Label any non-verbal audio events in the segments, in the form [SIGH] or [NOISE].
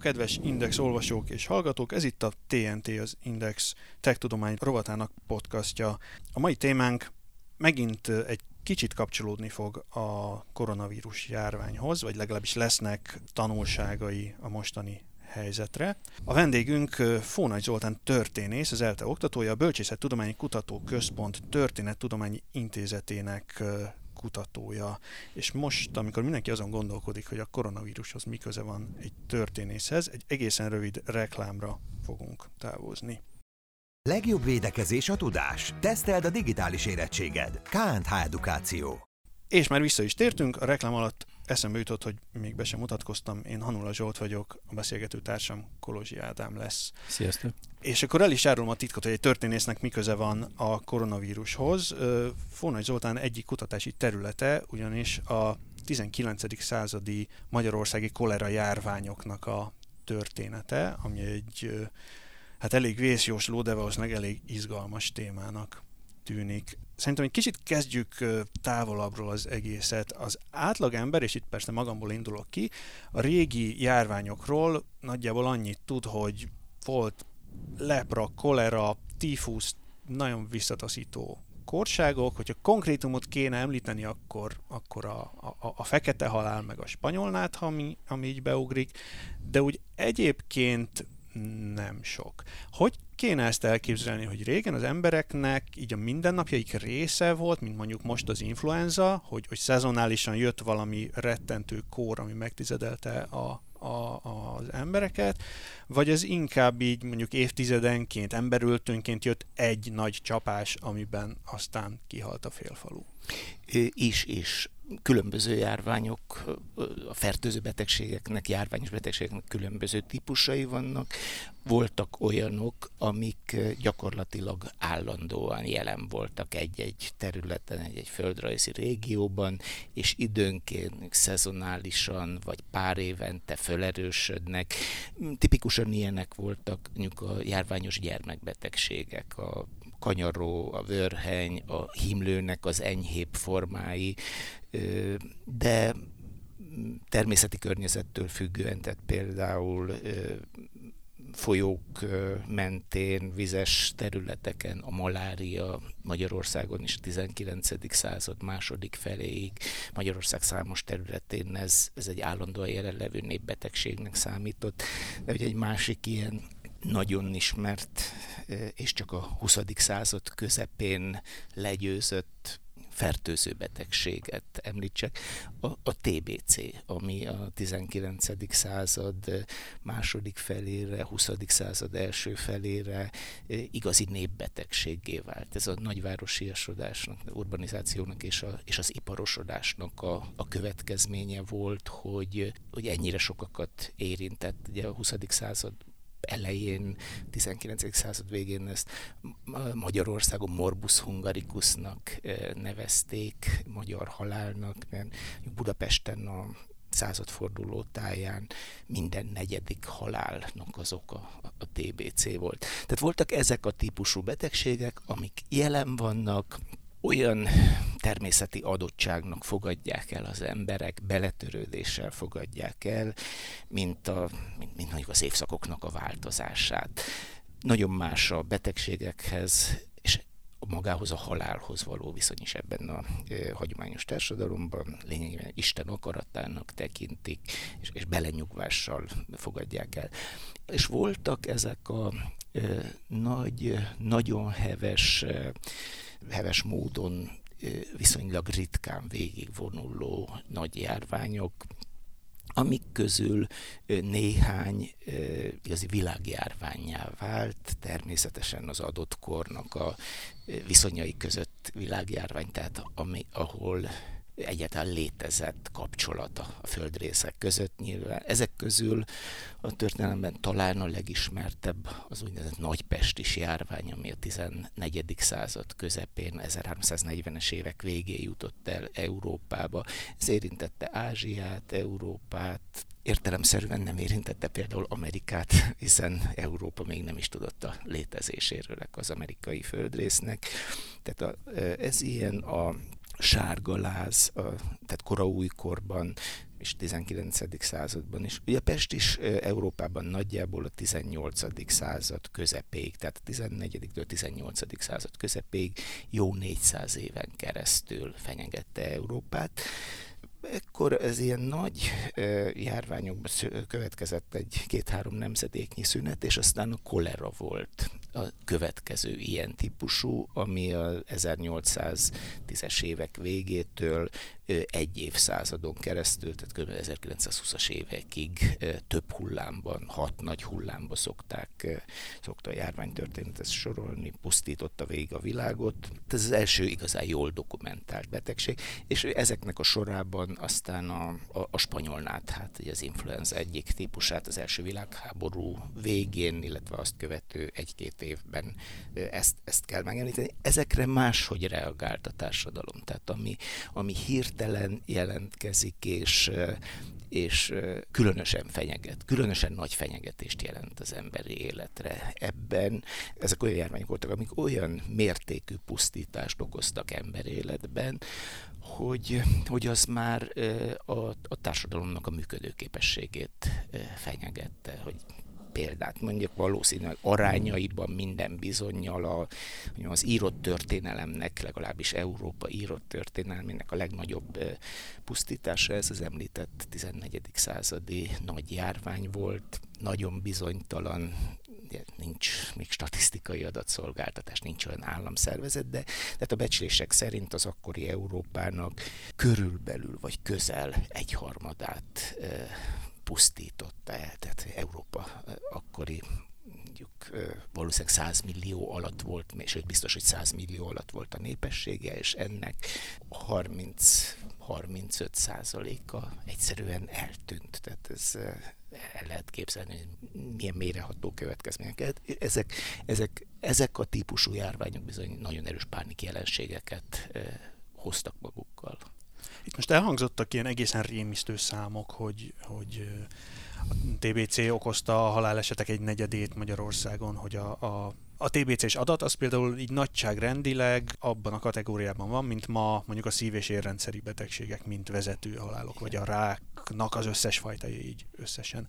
kedves Index olvasók és hallgatók! Ez itt a TNT, az Index Tech Tudomány rovatának podcastja. A mai témánk megint egy kicsit kapcsolódni fog a koronavírus járványhoz, vagy legalábbis lesznek tanulságai a mostani helyzetre. A vendégünk Fónagy Zoltán történész, az ELTE oktatója, a Bölcsészettudományi Kutató Központ Történettudományi Intézetének kutatója. És most, amikor mindenki azon gondolkodik, hogy a koronavírushoz mi köze van egy történészhez, egy egészen rövid reklámra fogunk távozni. Legjobb védekezés a tudás. Teszteld a digitális érettséged. KNH Edukáció. És már vissza is tértünk, a reklám alatt eszembe jutott, hogy még be sem mutatkoztam, én Hanula Zsolt vagyok, a beszélgető társam Kolozsi Ádám lesz. Sziasztok! És akkor el is árulom a titkot, hogy egy történésznek mi köze van a koronavírushoz. Fónai Zoltán egyik kutatási területe, ugyanis a 19. századi magyarországi kolera járványoknak a története, ami egy hát elég vészjósló, de valószínűleg elég izgalmas témának tűnik. Szerintem egy kicsit kezdjük távolabbról az egészet. Az átlagember, és itt persze magamból indulok ki, a régi járványokról nagyjából annyit tud, hogy volt lepra, kolera, tífusz, nagyon visszataszító korságok, hogyha konkrétumot kéne említeni, akkor, akkor a, a, a fekete halál, meg a spanyolnát, ami, ami így beugrik, de úgy egyébként nem sok. Hogy kéne ezt elképzelni, hogy régen az embereknek így a mindennapjaik része volt, mint mondjuk most az influenza, hogy, hogy szezonálisan jött valami rettentő kór, ami megtizedelte a, a, az embereket, vagy ez inkább így mondjuk évtizedenként, emberöltőnként jött egy nagy csapás, amiben aztán kihalt a félfalu? Is, is különböző járványok, a fertőző betegségeknek, járványos betegségeknek különböző típusai vannak. Voltak olyanok, amik gyakorlatilag állandóan jelen voltak egy-egy területen, egy-egy földrajzi régióban, és időnként szezonálisan, vagy pár évente fölerősödnek. Tipikusan ilyenek voltak a járványos gyermekbetegségek, a kanyaró, a vörheny, a himlőnek az enyhébb formái, de természeti környezettől függően, tehát például folyók mentén, vizes területeken a malária Magyarországon is a 19. század második feléig Magyarország számos területén ez, ez egy állandóan jelenlevő népbetegségnek számított. De ugye egy másik ilyen nagyon ismert és csak a 20. század közepén legyőzött fertőző betegséget említsek, a, a TBC, ami a 19. század második felére, 20. század első felére igazi népbetegségé vált. Ez a nagyvárosiasodásnak, urbanizációnak és, a, és az iparosodásnak a, a következménye volt, hogy, hogy ennyire sokakat érintett. Ugye a 20. század elején, 19. század végén ezt Magyarországon Morbus hungaricusnak eh, nevezték, magyar halálnak, mert Budapesten a századforduló táján minden negyedik halálnak az oka a TBC volt. Tehát voltak ezek a típusú betegségek, amik jelen vannak, olyan természeti adottságnak fogadják el az emberek, beletörődéssel fogadják el, mint, a, mint, mint mondjuk az évszakoknak a változását. Nagyon más a betegségekhez és magához a halálhoz való viszony is ebben a e, hagyományos társadalomban lényegében Isten akaratának tekintik, és, és belenyugvással fogadják el. És voltak ezek a e, nagy, nagyon heves e, heves módon viszonylag ritkán végigvonuló nagy járványok, amik közül néhány igazi világjárványá vált, természetesen az adott kornak a viszonyai között világjárvány, tehát ami, ahol egyáltalán létezett kapcsolata a földrészek között nyilván. Ezek közül a történelemben talán a legismertebb az úgynevezett nagypestis járvány, ami a 14. század közepén, 1340-es évek végén jutott el Európába. Ez érintette Ázsiát, Európát, értelemszerűen nem érintette például Amerikát, hiszen Európa még nem is tudott a létezéséről az amerikai földrésznek. Tehát a, ez ilyen a sárgaláz, a, tehát kora újkorban és 19. században is. Ugye Pest is Európában nagyjából a 18. század közepéig, tehát a 14. 18. század közepéig jó 400 éven keresztül fenyegette Európát. Ekkor ez ilyen nagy járványokban következett egy két-három nemzedéknyi szünet, és aztán a kolera volt a következő ilyen típusú, ami a 1810-es évek végétől egy évszázadon keresztül, tehát kb. 1920-as évekig több hullámban, hat nagy hullámba szokták, szokta a járványtörténet ezt sorolni, pusztította végig a világot. Ez az első igazán jól dokumentált betegség, és ezeknek a sorában aztán a, a, a spanyol náthát, ugye az influenza egyik típusát az első világháború végén, illetve azt követő egy-két évben ezt, ezt kell megemlíteni. Ezekre máshogy reagált a társadalom. Tehát ami, ami hirtelen jelentkezik, és és különösen fenyeget, különösen nagy fenyegetést jelent az emberi életre. Ebben ezek olyan járványok voltak, amik olyan mértékű pusztítást okoztak emberi életben, hogy, hogy az már a, a társadalomnak a működőképességét fenyegette, hogy példát mondjuk valószínűleg arányaiban minden bizonyal a, az írott történelemnek, legalábbis Európa írott történelmének a legnagyobb pusztítása ez az említett 14. századi nagy járvány volt, nagyon bizonytalan, nincs még statisztikai adatszolgáltatás, nincs olyan államszervezet, de tehát a becslések szerint az akkori Európának körülbelül vagy közel egyharmadát pusztította el, tehát Európa akkori mondjuk valószínűleg 100 millió alatt volt, sőt biztos, hogy 100 millió alatt volt a népessége, és ennek 30-35 százaléka egyszerűen eltűnt. Tehát ez el lehet képzelni, hogy milyen mélyreható következményeket. Ezek, ezek, ezek a típusú járványok bizony nagyon erős pánik jelenségeket hoztak magukkal. Itt most elhangzottak ilyen egészen rémisztő számok, hogy, hogy a TBC okozta a halálesetek egy negyedét Magyarországon, hogy a, a a TBC-s adat az például így nagyságrendileg abban a kategóriában van, mint ma mondjuk a szív- és érrendszeri betegségek, mint vezető halálok, vagy a ráknak az összes fajta így összesen.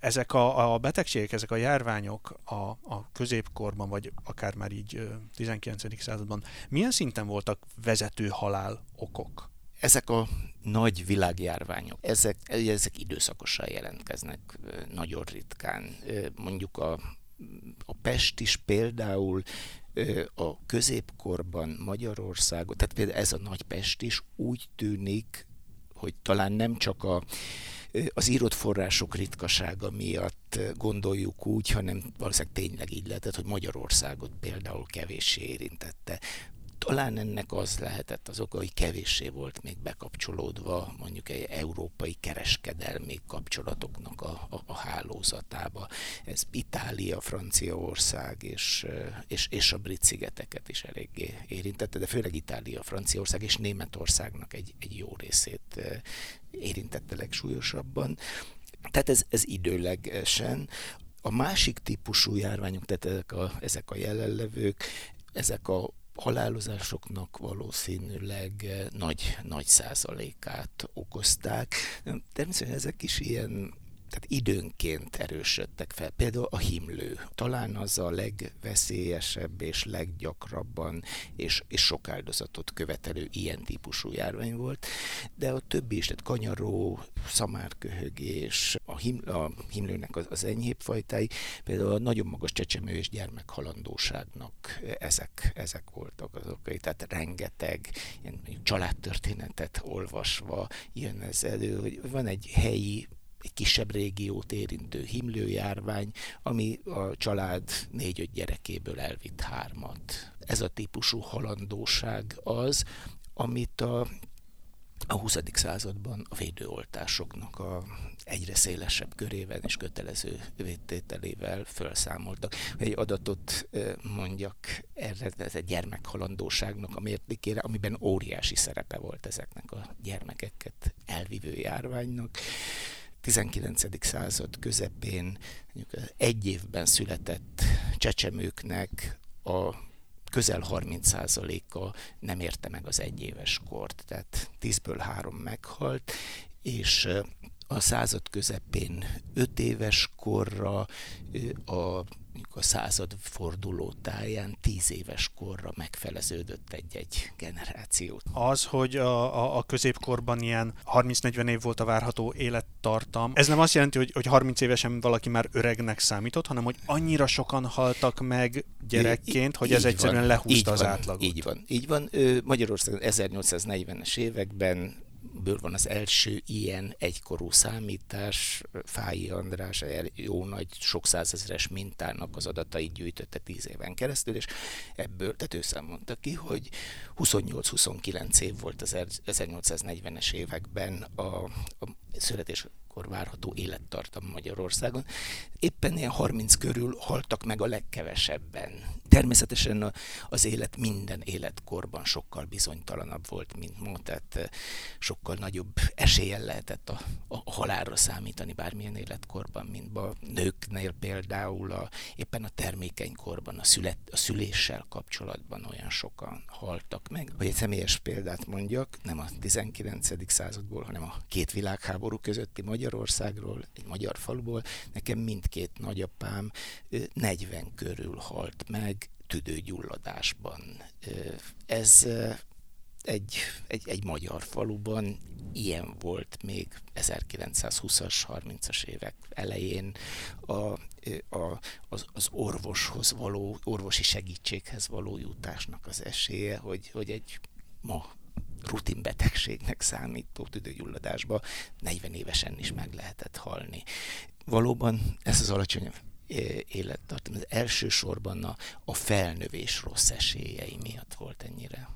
Ezek a, a betegségek, ezek a járványok a, a középkorban, vagy akár már így 19. században milyen szinten voltak vezető halál okok? Ezek a nagy világjárványok, ezek, ezek időszakosan jelentkeznek nagyon ritkán. Mondjuk a, a Pest is például a középkorban Magyarországon, tehát például ez a nagy Pest is úgy tűnik, hogy talán nem csak a, az írott források ritkasága miatt gondoljuk úgy, hanem valószínűleg tényleg így lehetett, hogy Magyarországot például kevéssé érintette talán ennek az lehetett az oka, hogy kevéssé volt még bekapcsolódva mondjuk egy európai kereskedelmi kapcsolatoknak a, a, a hálózatába. Ez Itália, Franciaország és, és, és a brit szigeteket is eléggé érintette, de főleg Itália, Franciaország és Németországnak egy, egy jó részét érintette legsúlyosabban. Tehát ez, ez időlegesen. A másik típusú járványok, tehát ezek a, ezek a jelenlevők, ezek a halálozásoknak valószínűleg eh, nagy, nagy százalékát okozták. Természetesen ezek is ilyen tehát időnként erősödtek fel. Például a himlő. Talán az a legveszélyesebb és leggyakrabban és, és sok áldozatot követelő ilyen típusú járvány volt, de a többi is, tehát kanyaró, szamárköhögés, a, him, a himlőnek az, az enyhébb fajtái, például a nagyon magas csecsemő és gyermekhalandóságnak ezek, ezek voltak az okai. Tehát rengeteg ilyen családtörténetet olvasva jön ez elő, hogy van egy helyi egy kisebb régiót érintő himlőjárvány, ami a család négy-öt gyerekéből elvitt hármat. Ez a típusú halandóság az, amit a a 20. században a védőoltásoknak a egyre szélesebb körében és kötelező védtételével felszámoltak. Egy adatot mondjak erre, ez egy gyermekhalandóságnak a mértékére, amiben óriási szerepe volt ezeknek a gyermekeket elvivő járványnak. 19. század közepén egy évben született csecsemőknek a közel 30%-a nem érte meg az egyéves kort, tehát 10-ből 3 meghalt, és a század közepén öt éves korra, a a század forduló táján tíz éves korra megfeleződött egy-egy generáció. Az, hogy a, a, a középkorban ilyen 30-40 év volt a várható élettartam, ez nem azt jelenti, hogy, hogy 30 évesen valaki már öregnek számított, hanem hogy annyira sokan haltak meg gyerekként, hogy ez egyszerűen van, lehúzta az van, átlagot. Így van, így van. Magyarországon 1840-es években ből van az első ilyen egykorú számítás. Fái András jó nagy, sok százezeres mintának az adatait gyűjtötte tíz éven keresztül, és ebből, tehát ő számolta ki, hogy 28-29 év volt az 1840-es években a, a születéskor várható élettartam Magyarországon. Éppen ilyen 30 körül haltak meg a legkevesebben. Természetesen az élet minden életkorban sokkal bizonytalanabb volt, mint ma, tehát eh, sokkal nagyobb eséllyel lehetett a, a halálra számítani bármilyen életkorban, mint a nőknél például a, éppen a termékeny korban, a, szület, a szüléssel kapcsolatban olyan sokan haltak meg. Hogy egy személyes példát mondjak, nem a 19. századból, hanem a két világháború közötti Magyarországról, egy magyar faluból, nekem mindkét nagyapám 40 körül halt meg tüdőgyulladásban. Ez egy, egy, egy magyar faluban ilyen volt még 1920-as, 30-as évek elején a, a, az, az orvoshoz való, orvosi segítséghez való jutásnak az esélye, hogy, hogy egy ma rutinbetegségnek számító tüdőgyulladásba 40 évesen is meg lehetett halni. Valóban ez az alacsony élettartam, az elsősorban a, a felnövés rossz esélyei miatt volt ennyire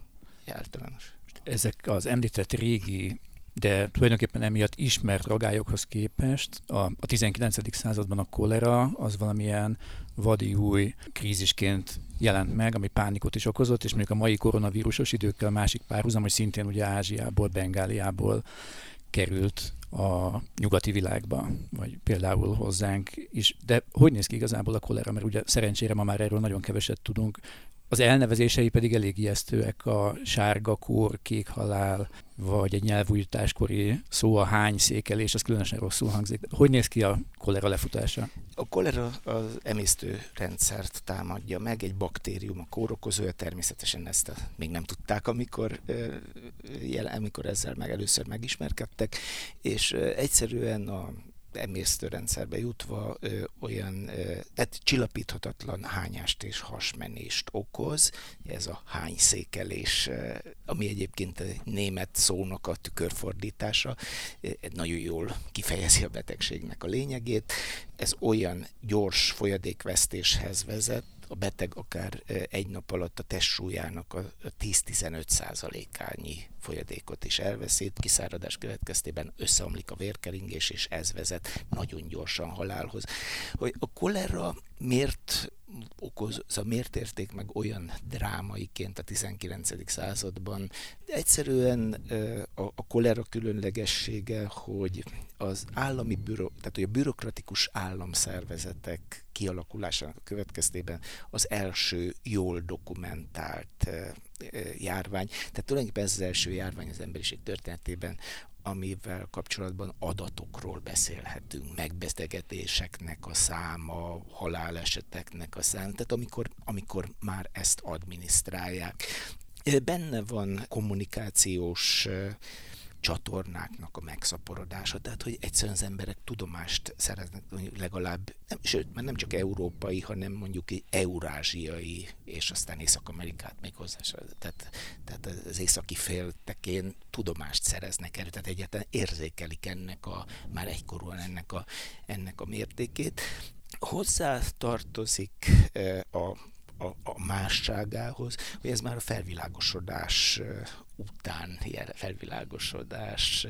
általános. Ezek az említett régi de tulajdonképpen emiatt ismert ragályokhoz képest a, a 19. században a kolera az valamilyen vadi új krízisként jelent meg, ami pánikot is okozott, és mondjuk a mai koronavírusos időkkel a másik párhuzam, hogy szintén ugye Ázsiából, Bengáliából került a nyugati világba, vagy például hozzánk is. De hogy néz ki igazából a kolera? Mert ugye szerencsére ma már erről nagyon keveset tudunk. Az elnevezései pedig elég ijesztőek, a sárga kór, kék halál, vagy egy nyelvújításkori szó a hány székelés, az különösen rosszul hangzik. Hogy néz ki a kolera lefutása? A kolera az emésztőrendszert támadja meg, egy baktérium a kórokozója, természetesen ezt még nem tudták, amikor, amikor ezzel meg először megismerkedtek, és egyszerűen a emésztőrendszerbe jutva ö, olyan ö, tehát csillapíthatatlan hányást és hasmenést okoz. Ez a hányszékelés, ö, ami egyébként a német szónak a tükörfordítása, ö, nagyon jól kifejezi a betegségnek a lényegét. Ez olyan gyors folyadékvesztéshez vezet, a beteg akár egy nap alatt a testsúlyának a 10-15 százalékányi folyadékot is elveszít, kiszáradás következtében összeomlik a vérkeringés, és ez vezet nagyon gyorsan halálhoz. Hogy a kolera miért okoz, szóval miért érték meg olyan drámaiként a 19. században? Egyszerűen a, a kolera különlegessége, hogy az állami büro, tehát hogy a bürokratikus államszervezetek kialakulásának a következtében az első jól dokumentált járvány. Tehát tulajdonképpen ez az első járvány az emberiség történetében, amivel kapcsolatban adatokról beszélhetünk, megbeszélgetéseknek a száma, haláleseteknek a száma, tehát amikor, amikor már ezt adminisztrálják. Benne van kommunikációs csatornáknak a megszaporodása, tehát hogy egyszerűen az emberek tudomást szereznek legalább, nem, sőt, mert nem csak európai, hanem mondjuk eurázsiai, és aztán Észak-Amerikát még hozzá, tehát, tehát az északi féltekén tudomást szereznek erről, tehát egyáltalán érzékelik ennek a, már egykorúan ennek a, ennek a mértékét. Hozzá tartozik a a, a másságához, hogy ez már a felvilágosodás után, felvilágosodás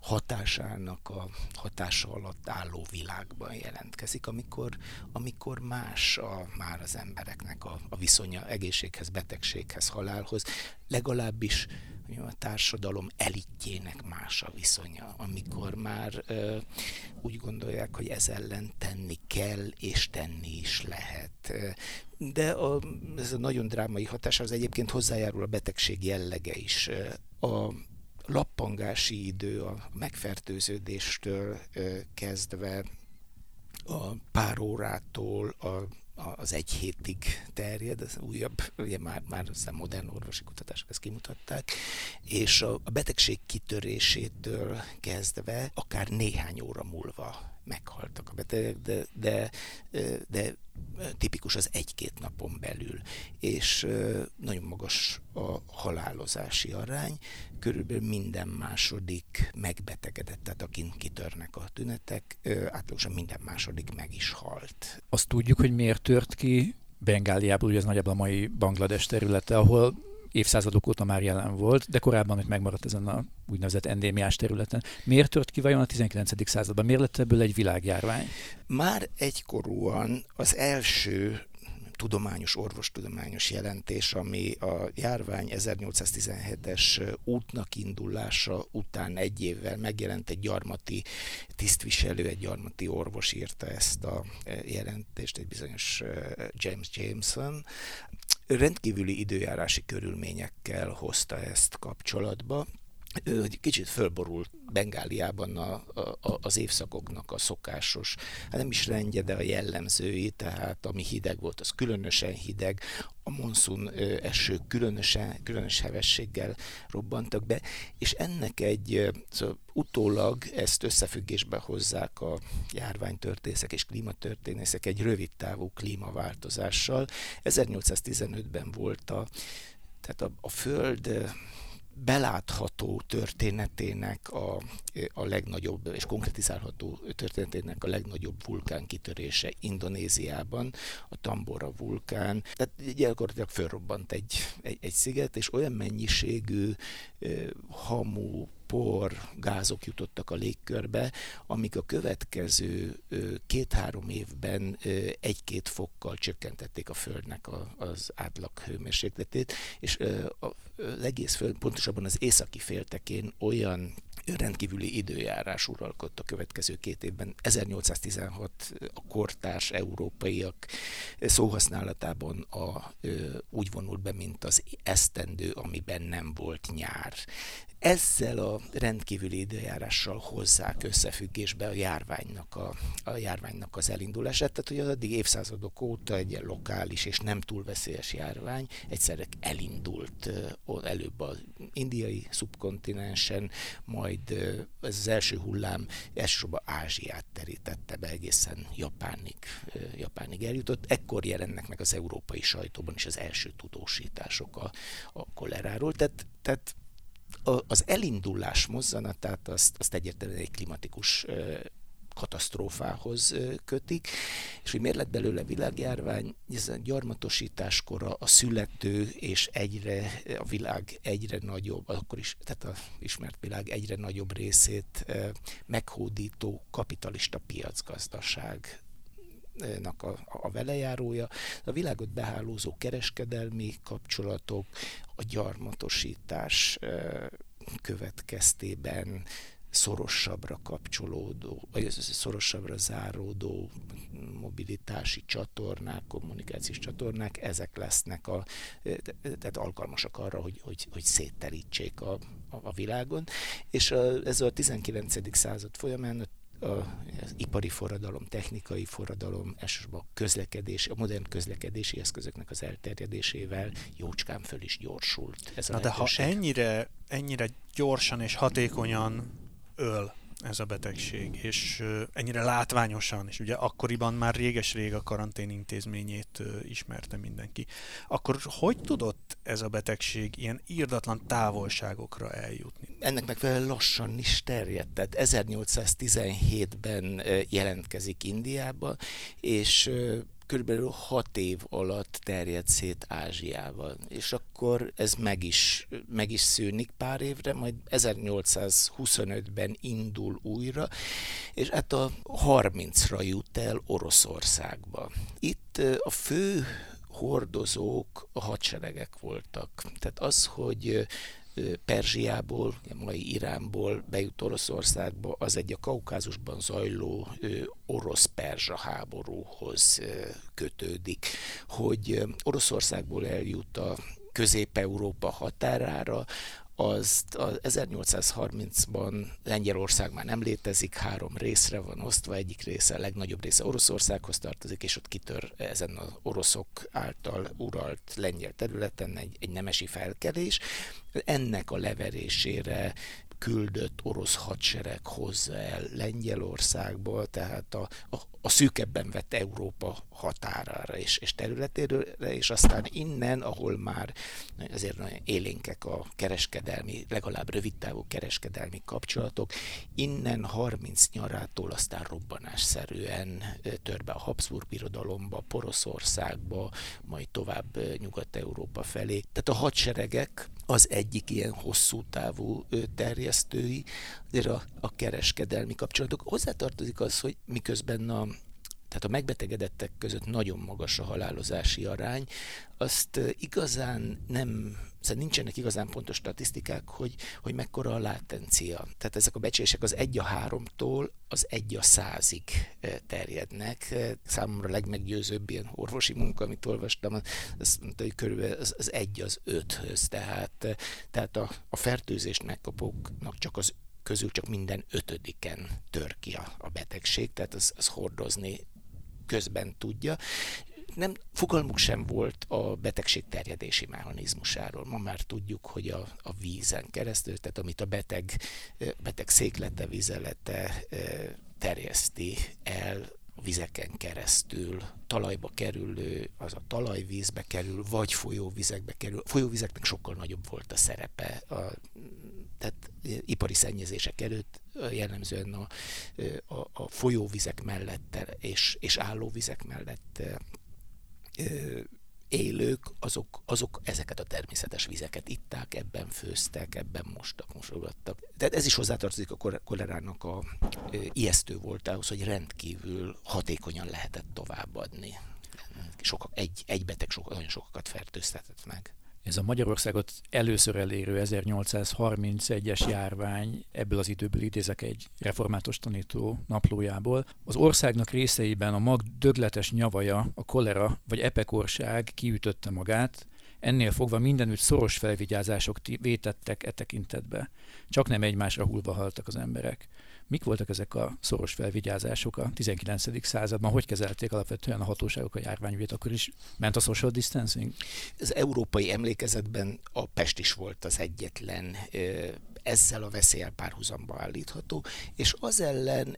hatásának a hatása alatt álló világban jelentkezik, amikor, amikor más a, már az embereknek a, a viszonya egészséghez, betegséghez, halálhoz, legalábbis a társadalom elitjének más a viszonya, amikor már ö, úgy gondolják, hogy ez ellen tenni kell, és tenni is lehet. De a, ez a nagyon drámai hatás az egyébként hozzájárul a betegség jellege is. A, lappangási idő a megfertőződéstől kezdve a pár órától a az egy hétig terjed, az újabb, ugye már, már aztán modern orvosi kutatások ezt kimutatták, és a, a betegség kitörésétől kezdve akár néhány óra múlva meghaltak a betegek, de, de, de tipikus az egy-két napon belül, és nagyon magas a halálozási arány, körülbelül minden második megbetegedett, tehát akin kitörnek a tünetek, átlagosan minden második meg is halt. Azt tudjuk, hogy miért tört ki Bengáliából, ugye ez nagyjából a mai Banglades területe, ahol évszázadok óta már jelen volt, de korábban hogy megmaradt ezen a úgynevezett endémiás területen. Miért tört ki vajon a 19. században? Miért lett ebből egy világjárvány? Már egykorúan az első tudományos, orvostudományos jelentés, ami a járvány 1817-es útnak indulása után egy évvel megjelent egy gyarmati tisztviselő, egy gyarmati orvos írta ezt a jelentést, egy bizonyos James Jameson, rendkívüli időjárási körülményekkel hozta ezt kapcsolatba, hogy kicsit fölborult Bengáliában a, a, az évszakoknak a szokásos, hát nem is rendje, de a jellemzői, tehát ami hideg volt, az különösen hideg, a monszun eső különösen, különös hevességgel robbantak be, és ennek egy, szóval utólag ezt összefüggésbe hozzák a járványtörténészek és klímatörténészek egy rövid távú klímaváltozással. 1815-ben volt a tehát a, a Föld belátható történetének a, a legnagyobb, és konkretizálható történetének a legnagyobb vulkán kitörése Indonéziában, a Tambora vulkán. Tehát gyakorlatilag fölrobbant egy, egy, egy sziget, és olyan mennyiségű hamu, por, gázok jutottak a légkörbe, amik a következő két-három évben egy-két fokkal csökkentették a Földnek az átlag hőmérsékletét, és az egész Föld, pontosabban az északi féltekén olyan rendkívüli időjárás uralkodott a következő két évben. 1816 a kortárs európaiak szóhasználatában a, úgy vonult be, mint az esztendő, amiben nem volt nyár ezzel a rendkívüli időjárással hozzák összefüggésbe a járványnak, a, a járványnak az elindulását. Tehát, hogy az addig évszázadok óta egy lokális és nem túl veszélyes járvány egyszerre elindult előbb az indiai szubkontinensen, majd ez az első hullám elsősorban Ázsiát terítette be egészen Japánig, Japánig eljutott. Ekkor jelennek meg az európai sajtóban is az első tudósítások a, a koleráról. Tehát, tehát az elindulás mozzanatát azt, azt egyértelműen egy klimatikus katasztrófához kötik, és hogy miért lett belőle világjárvány, ez a gyarmatosításkora a születő és egyre, a világ egyre nagyobb, akkor is, tehát a ismert világ egyre nagyobb részét meghódító kapitalista piacgazdaság nak a, a velejárója, a világot behálózó kereskedelmi kapcsolatok, a gyarmatosítás következtében szorosabbra kapcsolódó, vagy szorosabbra záródó mobilitási csatornák, kommunikációs csatornák, ezek lesznek a, tehát alkalmasak arra, hogy, hogy, hogy szétterítsék a, a, a világon. És a, ez a 19. század folyamán az ipari forradalom, technikai forradalom, elsősorban a közlekedés, a modern közlekedési eszközöknek az elterjedésével jócskán föl is gyorsult. Ez a Na de ha ennyire, ennyire gyorsan és hatékonyan öl ez a betegség, és ennyire látványosan, és ugye akkoriban már réges-rég a karantén intézményét ismerte mindenki. Akkor hogy tudott ez a betegség ilyen írdatlan távolságokra eljutni? Ennek megfelelően lassan is terjedt, tehát 1817-ben jelentkezik Indiába, és körülbelül hat év alatt terjed szét Ázsiával, és akkor ez meg is, meg is szűnik pár évre, majd 1825-ben indul újra, és hát a 30-ra jut el Oroszországba. Itt a fő hordozók a hadseregek voltak. Tehát az, hogy Perzsiából, a mai Iránból bejut Oroszországba, az egy a Kaukázusban zajló orosz-perzsa háborúhoz kötődik, hogy Oroszországból eljut a Közép-Európa határára, az 1830-ban Lengyelország már nem létezik, három részre van osztva, egyik része, a legnagyobb része Oroszországhoz tartozik, és ott kitör ezen az oroszok által uralt lengyel területen egy, egy nemesi felkelés. Ennek a leverésére küldött orosz hadsereg hozza el Lengyelországba, tehát a, a, a szűkebben vett Európa határára és, és területéről, és aztán innen, ahol már azért nagyon élénkek a kereskedelmi, legalább rövidtávú kereskedelmi kapcsolatok, innen 30 nyarától aztán robbanásszerűen tör be a Habsburg birodalomba, Poroszországba, majd tovább Nyugat-Európa felé. Tehát a hadseregek az egyik ilyen hosszú távú terjesztői, azért a, a kereskedelmi kapcsolatok. Hozzátartozik az, hogy miközben a tehát a megbetegedettek között nagyon magas a halálozási arány, azt igazán nem, szóval nincsenek igazán pontos statisztikák, hogy, hogy mekkora a látencia. Tehát ezek a becsések az egy a háromtól az egy a százig terjednek. Számomra a legmeggyőzőbb ilyen orvosi munka, amit olvastam, az hogy körülbelül az, az egy az öthöz. Tehát, tehát a, a fertőzést megkapóknak csak az közül csak minden ötödiken tör ki a, a betegség, tehát az, az hordozni közben tudja. Nem, fogalmuk sem volt a betegség terjedési mechanizmusáról. Ma már tudjuk, hogy a, a vízen keresztül, tehát amit a beteg, beteg széklete, vizelete terjeszti el vizeken keresztül talajba kerülő, az a talajvízbe kerül, vagy folyóvizekbe kerül. A folyóvizeknek sokkal nagyobb volt a szerepe. A, tehát ipari szennyezések előtt jellemzően a, a, a folyóvizek mellett és, és állóvizek mellett élők, azok, azok ezeket a természetes vizeket itták, ebben főztek, ebben mostak, mosogattak. Tehát ez is hozzátartozik a kolerának a e, ijesztő volt ahhoz, hogy rendkívül hatékonyan lehetett továbbadni. Sokak, egy, egy beteg sok, nagyon sokakat fertőztetett meg. Ez a Magyarországot először elérő 1831-es járvány, ebből az időből idézek egy református tanító naplójából. Az országnak részeiben a mag dögletes nyavaja, a kolera vagy epekorság kiütötte magát, ennél fogva mindenütt szoros felvigyázások vétettek e tekintetbe. Csak nem egymásra hullva haltak az emberek. Mik voltak ezek a szoros felvigyázások a 19. században? Hogy kezelték alapvetően a hatóságok a járványügyét? Akkor is ment a social distancing? Az európai emlékezetben a Pest is volt az egyetlen ezzel a veszélyel párhuzamba állítható, és az ellen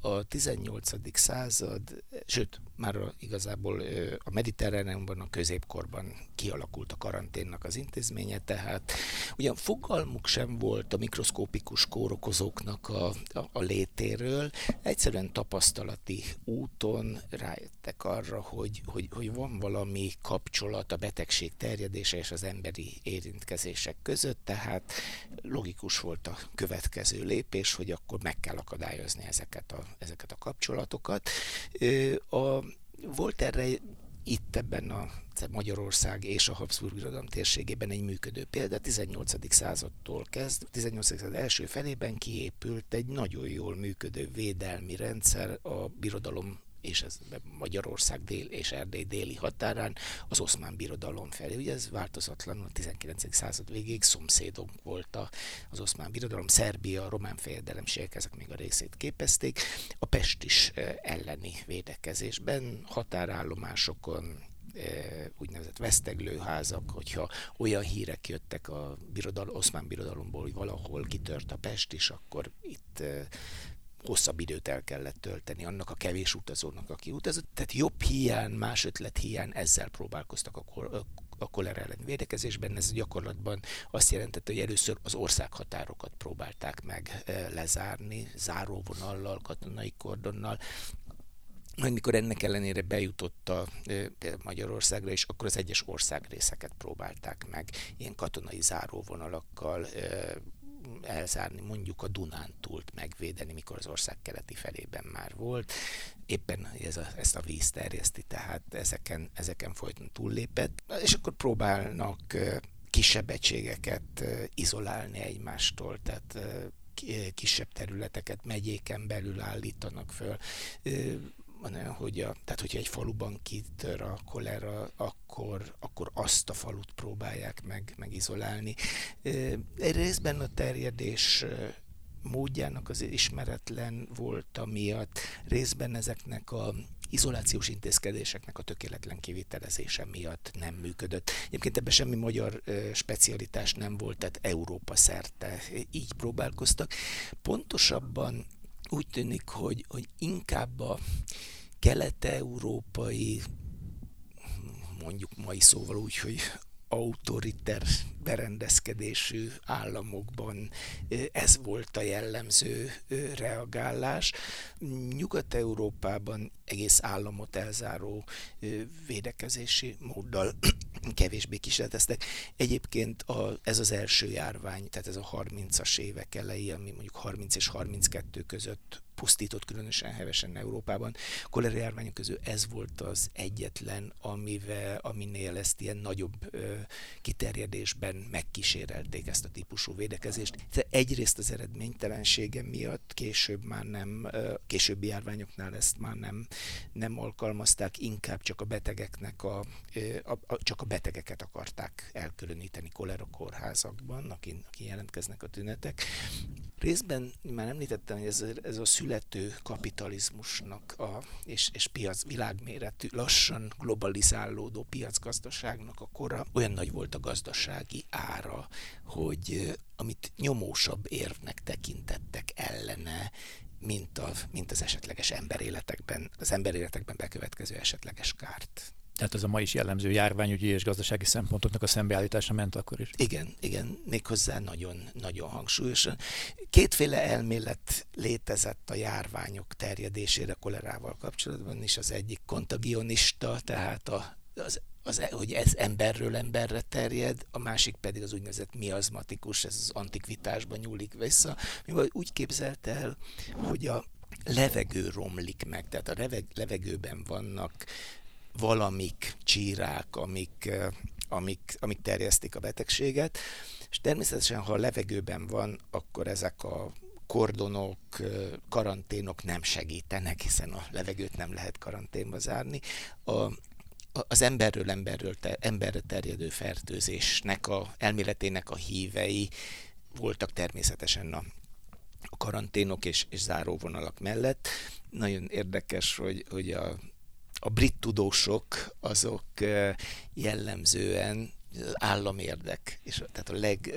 a 18. század, sőt, már a, igazából a mediterráneumban, a középkorban kialakult a karanténnak az intézménye, tehát ugyan fogalmuk sem volt a mikroszkópikus kórokozóknak a, a, a létéről, egyszerűen tapasztalati úton rájöttek arra, hogy, hogy, hogy van valami kapcsolat a betegség terjedése és az emberi érintkezések között, tehát logikus volt a következő lépés, hogy akkor meg kell akadályozni ezeket a, ezeket a kapcsolatokat. A, volt erre itt ebben a Magyarország és a Habsburg Birodalom térségében egy működő példa. 18. századtól kezd, 18. század első felében kiépült egy nagyon jól működő védelmi rendszer a birodalom és ez Magyarország dél és Erdély déli határán az oszmán birodalom felé. Ugye ez változatlanul a 19. század végéig szomszédunk volt az oszmán birodalom, Szerbia, a román fejedelemségek ezek még a részét képezték. A Pest is eh, elleni védekezésben, határállomásokon, eh, úgynevezett veszteglőházak, hogyha olyan hírek jöttek a birodal, oszmán birodalomból, hogy valahol kitört a Pest is, akkor itt eh, hosszabb időt el kellett tölteni annak a kevés utazónak, aki utazott. Tehát jobb hiány, más ötlet hiány, ezzel próbálkoztak a, kor, a kolera ellen védekezésben. Ez gyakorlatban azt jelentette, hogy először az országhatárokat próbálták meg eh, lezárni, záróvonallal, katonai kordonnal, majd mikor ennek ellenére bejutott a, e, Magyarországra, és akkor az egyes országrészeket próbálták meg ilyen katonai záróvonalakkal, e, elzárni, mondjuk a Dunántúlt megvédeni, mikor az ország keleti felében már volt. Éppen ez a, ezt a víz terjeszti, tehát ezeken, ezeken folyton túllépett, és akkor próbálnak kisebb egységeket izolálni egymástól, tehát kisebb területeket megyéken belül állítanak föl hogy a, tehát hogyha egy faluban kitör a kolera, akkor, akkor azt a falut próbálják meg, megizolálni. Részben a terjedés módjának az ismeretlen volt miatt, részben ezeknek a izolációs intézkedéseknek a tökéletlen kivitelezése miatt nem működött. Egyébként ebben semmi magyar specialitás nem volt, tehát Európa szerte így próbálkoztak. Pontosabban úgy tűnik, hogy, hogy inkább a kelet-európai mondjuk mai szóval úgy, hogy autoriter berendezkedésű államokban ez volt a jellemző reagálás. Nyugat-Európában egész államot elzáró védekezési móddal [CLEARS THROAT] kevésbé kísérleteztek. Egyébként a, ez az első járvány, tehát ez a 30-as évek elejé, ami mondjuk 30 és 32 között pusztított különösen hevesen Európában. Kolera járványok közül ez volt az egyetlen, amivel, aminél ezt ilyen nagyobb ö, kiterjedésben megkísérelték ezt a típusú védekezést. De egyrészt az eredménytelensége miatt később már nem, ö, későbbi járványoknál ezt már nem, nem alkalmazták, inkább csak a betegeknek a, ö, a, a csak a betegeket akarták elkülöníteni kolera kórházakban, akin, akin jelentkeznek a tünetek. Részben már említettem, hogy ez, ez a születő kapitalizmusnak a, és, és piac világméretű, lassan globalizálódó piacgazdaságnak a kora olyan nagy volt a gazdasági ára, hogy amit nyomósabb érvnek tekintettek ellene, mint, a, mint az esetleges emberéletekben, az emberéletekben bekövetkező esetleges kárt. Tehát ez a ma is jellemző járványügyi és gazdasági szempontoknak a szembeállítása ment akkor is. Igen, igen, méghozzá nagyon, nagyon hangsúlyosan. Kétféle elmélet létezett a járványok terjedésére kolerával kapcsolatban is. Az egyik kontagionista, tehát a, az az, hogy ez emberről emberre terjed, a másik pedig az úgynevezett miazmatikus, ez az antikvitásban nyúlik vissza. Mivel úgy képzelt el, hogy a levegő romlik meg, tehát a levegőben vannak valamik, csírák, amik, amik, amik terjesztik a betegséget, és természetesen, ha a levegőben van, akkor ezek a kordonok, karanténok nem segítenek, hiszen a levegőt nem lehet karanténba zárni. A, az emberről emberről ter, emberre terjedő fertőzésnek a elméletének a hívei voltak természetesen a, a karanténok és, és záróvonalak mellett. Nagyon érdekes, hogy, hogy a a brit tudósok azok jellemzően államérdek, és tehát a, leg,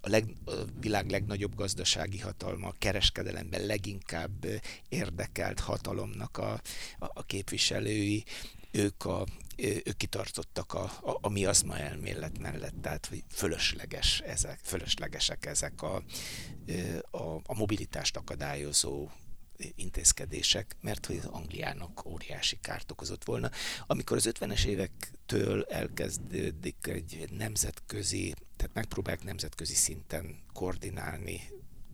a, leg, a világ legnagyobb gazdasági hatalma, a kereskedelemben leginkább érdekelt hatalomnak a, a, a képviselői, ők, a, ők kitartottak a, a, a miazma elmélet mellett, tehát hogy fölösleges ezek, fölöslegesek ezek a, a, a mobilitást akadályozó intézkedések, mert hogy az Angliának óriási kárt okozott volna. Amikor az 50-es évektől elkezdődik egy nemzetközi, tehát megpróbálják nemzetközi szinten koordinálni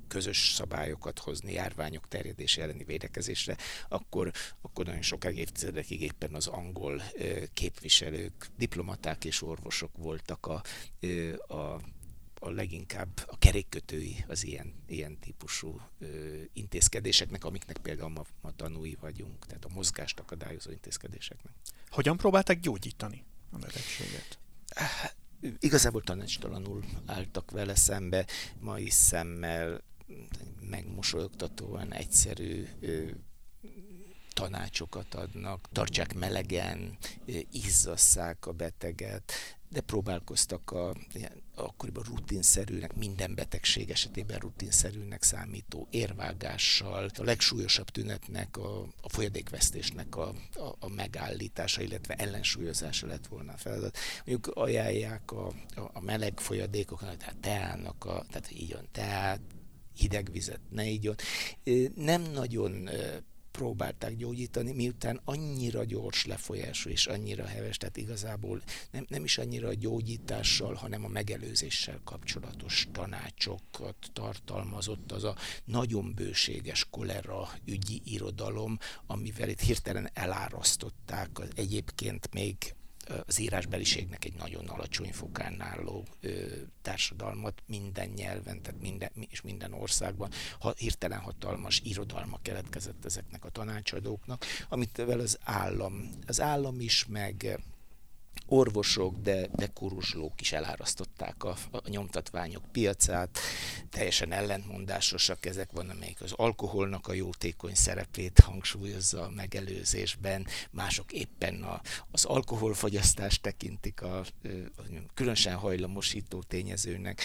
közös szabályokat hozni járványok terjedése elleni védekezésre, akkor, akkor nagyon sok évtizedekig éppen az angol képviselők, diplomaták és orvosok voltak a, a a leginkább a kerékkötői az ilyen, ilyen típusú ö, intézkedéseknek, amiknek például ma, ma tanúi vagyunk, tehát a mozgást akadályozó intézkedéseknek. Hogyan próbálták gyógyítani a betegséget? Igazából tanácstalanul álltak vele szembe, mai szemmel megmosolyogtatóan egyszerű ö, tanácsokat adnak, tartsák melegen, izzasszák a beteget, de próbálkoztak a, akkoriban rutinszerűnek, minden betegség esetében rutinszerűnek számító érvágással, a legsúlyosabb tünetnek, a, a folyadékvesztésnek a, a, a megállítása, illetve ellensúlyozása lett volna a feladat. Mondjuk ajánlják a, a, a meleg folyadékokat, tehát teának, a, tehát így van, tehát hideg vizet ne igyon. Nem nagyon próbálták gyógyítani, miután annyira gyors lefolyású és annyira heves, tehát igazából nem, nem is annyira a gyógyítással, hanem a megelőzéssel kapcsolatos tanácsokat tartalmazott az a nagyon bőséges kolera ügyi irodalom, amivel itt hirtelen elárasztották az egyébként még az írásbeliségnek egy nagyon alacsony fokán álló társadalmat minden nyelven, tehát minden, és minden országban. Ha, hirtelen hatalmas irodalma keletkezett ezeknek a tanácsadóknak, amit az állam, az állam is, meg orvosok, de, de kuruzslók is elárasztották a, a nyomtatványok piacát, teljesen ellentmondásosak ezek van, amelyik az alkoholnak a jótékony szerepét hangsúlyozza a megelőzésben, mások éppen a, az alkoholfogyasztást tekintik a, a különösen hajlamosító tényezőnek.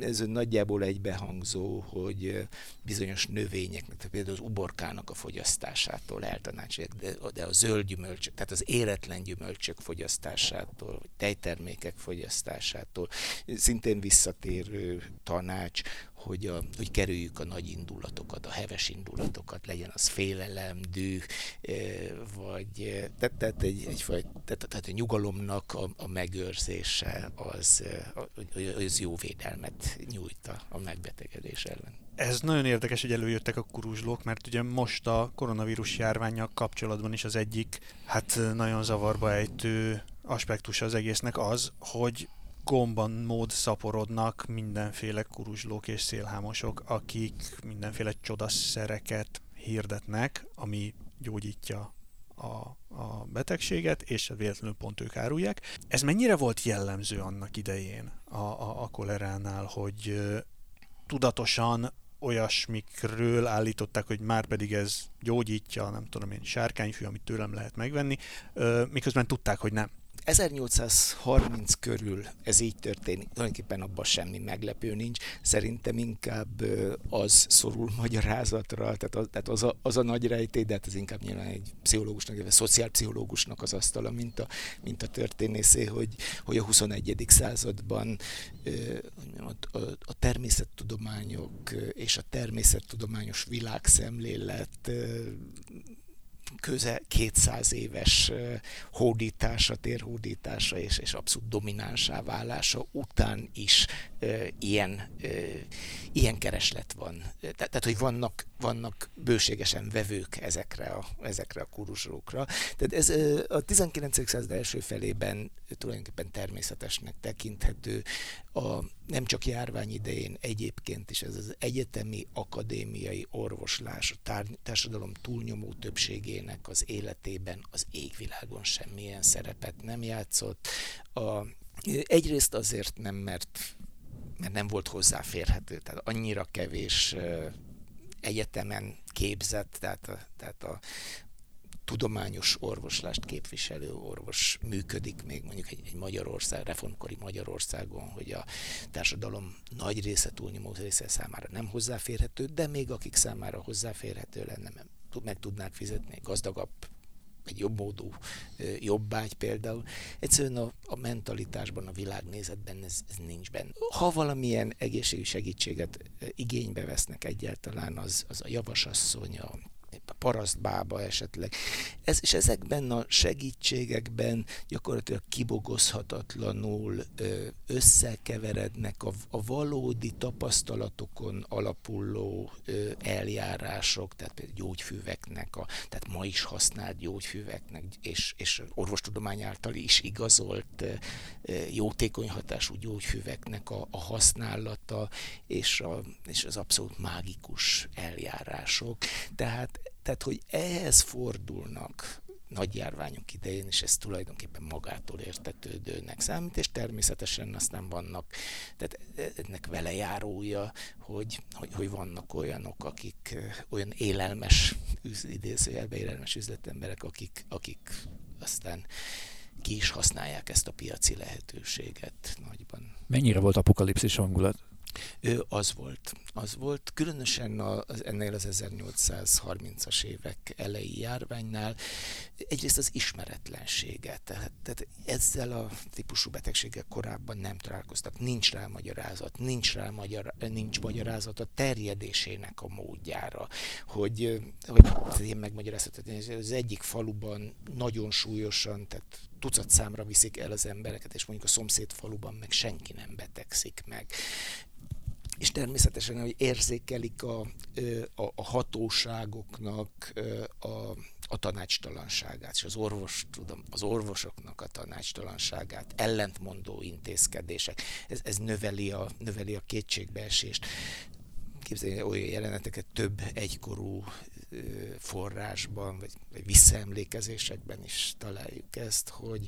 Ez nagyjából egybehangzó, hogy bizonyos növényeknek, például az uborkának a fogyasztásától eltanácsolják, de, de a zöld gyümölcsök, tehát az éretlen gyümölcsök fogyasztása fogyasztásától, vagy tejtermékek fogyasztásától. Szintén visszatérő tanács, hogy, a, hogy kerüljük a nagy indulatokat, a heves indulatokat, legyen az félelem, düh, eh, vagy eh, tehát, tehát, egy, egy tehát, tehát a nyugalomnak a, a megőrzése az, eh, az jó védelmet nyújt a, a megbetegedés ellen. Ez nagyon érdekes, hogy előjöttek a kuruzslók, mert ugye most a koronavírus járványjal kapcsolatban is az egyik, hát nagyon zavarba ejtő aspektus az egésznek az, hogy gomban mód szaporodnak mindenféle kuruzslók és szélhámosok, akik mindenféle csodaszereket hirdetnek, ami gyógyítja a, a betegséget, és véletlenül pont ők árulják. Ez mennyire volt jellemző annak idején a, a, a koleránál, hogy tudatosan olyasmikről állították, hogy már pedig ez gyógyítja, nem tudom én, sárkányfű, amit tőlem lehet megvenni, miközben tudták, hogy nem. 1830 körül ez így történik, tulajdonképpen abban semmi meglepő nincs. Szerintem inkább az szorul magyarázatra, tehát az, tehát az, a, az a nagy rejtély, de hát ez inkább nyilván egy pszichológusnak, vagy szociálpszichológusnak az asztala, mint a, mint a történészé, hogy, hogy a 21. században a, a, a természettudományok és a természettudományos világszemlélet köze 200 éves hódítása, térhódítása és, és abszolút dominánsá válása után is ilyen, ilyen kereslet van. Te, tehát, hogy vannak, vannak bőségesen vevők ezekre a, ezekre a kuruzsókra. Tehát ez a 19. század első felében tulajdonképpen természetesnek tekinthető. A, nem csak járvány idején egyébként is ez az egyetemi akadémiai orvoslás a társadalom túlnyomó többségének az életében az égvilágon semmilyen szerepet nem játszott. A, egyrészt azért nem, mert mert nem volt hozzáférhető, tehát annyira kevés egyetemen képzett, tehát a, tehát a, tudományos orvoslást képviselő orvos működik még mondjuk egy, egy Magyarország, reformkori Magyarországon, hogy a társadalom nagy része, túlnyomó része számára nem hozzáférhető, de még akik számára hozzáférhető lenne, meg tudnák fizetni gazdagabb egy jobb módú jobbágy például. Egyszerűen a, a mentalitásban, a világnézetben ez, ez nincs benne. Ha valamilyen egészségügyi segítséget igénybe vesznek egyáltalán, az, az a javasasszony, a parasztbába esetleg. Ez, és ezekben a segítségekben gyakorlatilag kibogozhatatlanul összekeverednek a, a valódi tapasztalatokon alapuló eljárások, tehát például gyógyfüveknek, a, tehát ma is használt gyógyfüveknek, és, és orvostudomány által is igazolt jótékony hatású gyógyfüveknek a, a használata, és, a, és az abszolút mágikus eljárások. Tehát tehát, hogy ehhez fordulnak nagy járványok idején, és ez tulajdonképpen magától értetődőnek számít, és természetesen aztán vannak, tehát ennek vele járója, hogy, hogy, hogy vannak olyanok, akik olyan élelmes, idézőjelbe élelmes üzletemberek, akik, akik aztán ki is használják ezt a piaci lehetőséget nagyban. Mennyire volt apokalipszis hangulat? Ő az volt. Az volt, különösen az, ennél az 1830-as évek elejé járványnál, egyrészt az ismeretlensége. Tehát, tehát ezzel a típusú betegséggel korábban nem találkoztak. Nincs rá magyarázat, nincs rá magyar, nincs magyarázat a terjedésének a módjára. Hogy, hogy én megmagyarázhatom, hogy az egyik faluban nagyon súlyosan, tehát tucat számra viszik el az embereket, és mondjuk a szomszéd faluban meg senki nem betegszik meg és természetesen, hogy érzékelik a, a, a hatóságoknak a, a tanácstalanságát, és az orvos, tudom, az orvosoknak a tanácstalanságát, ellentmondó intézkedések, ez, ez növeli, a, növeli a kétségbeesést. Képzeljük olyan jeleneteket több egykorú forrásban, vagy, visszaemlékezésekben is találjuk ezt, hogy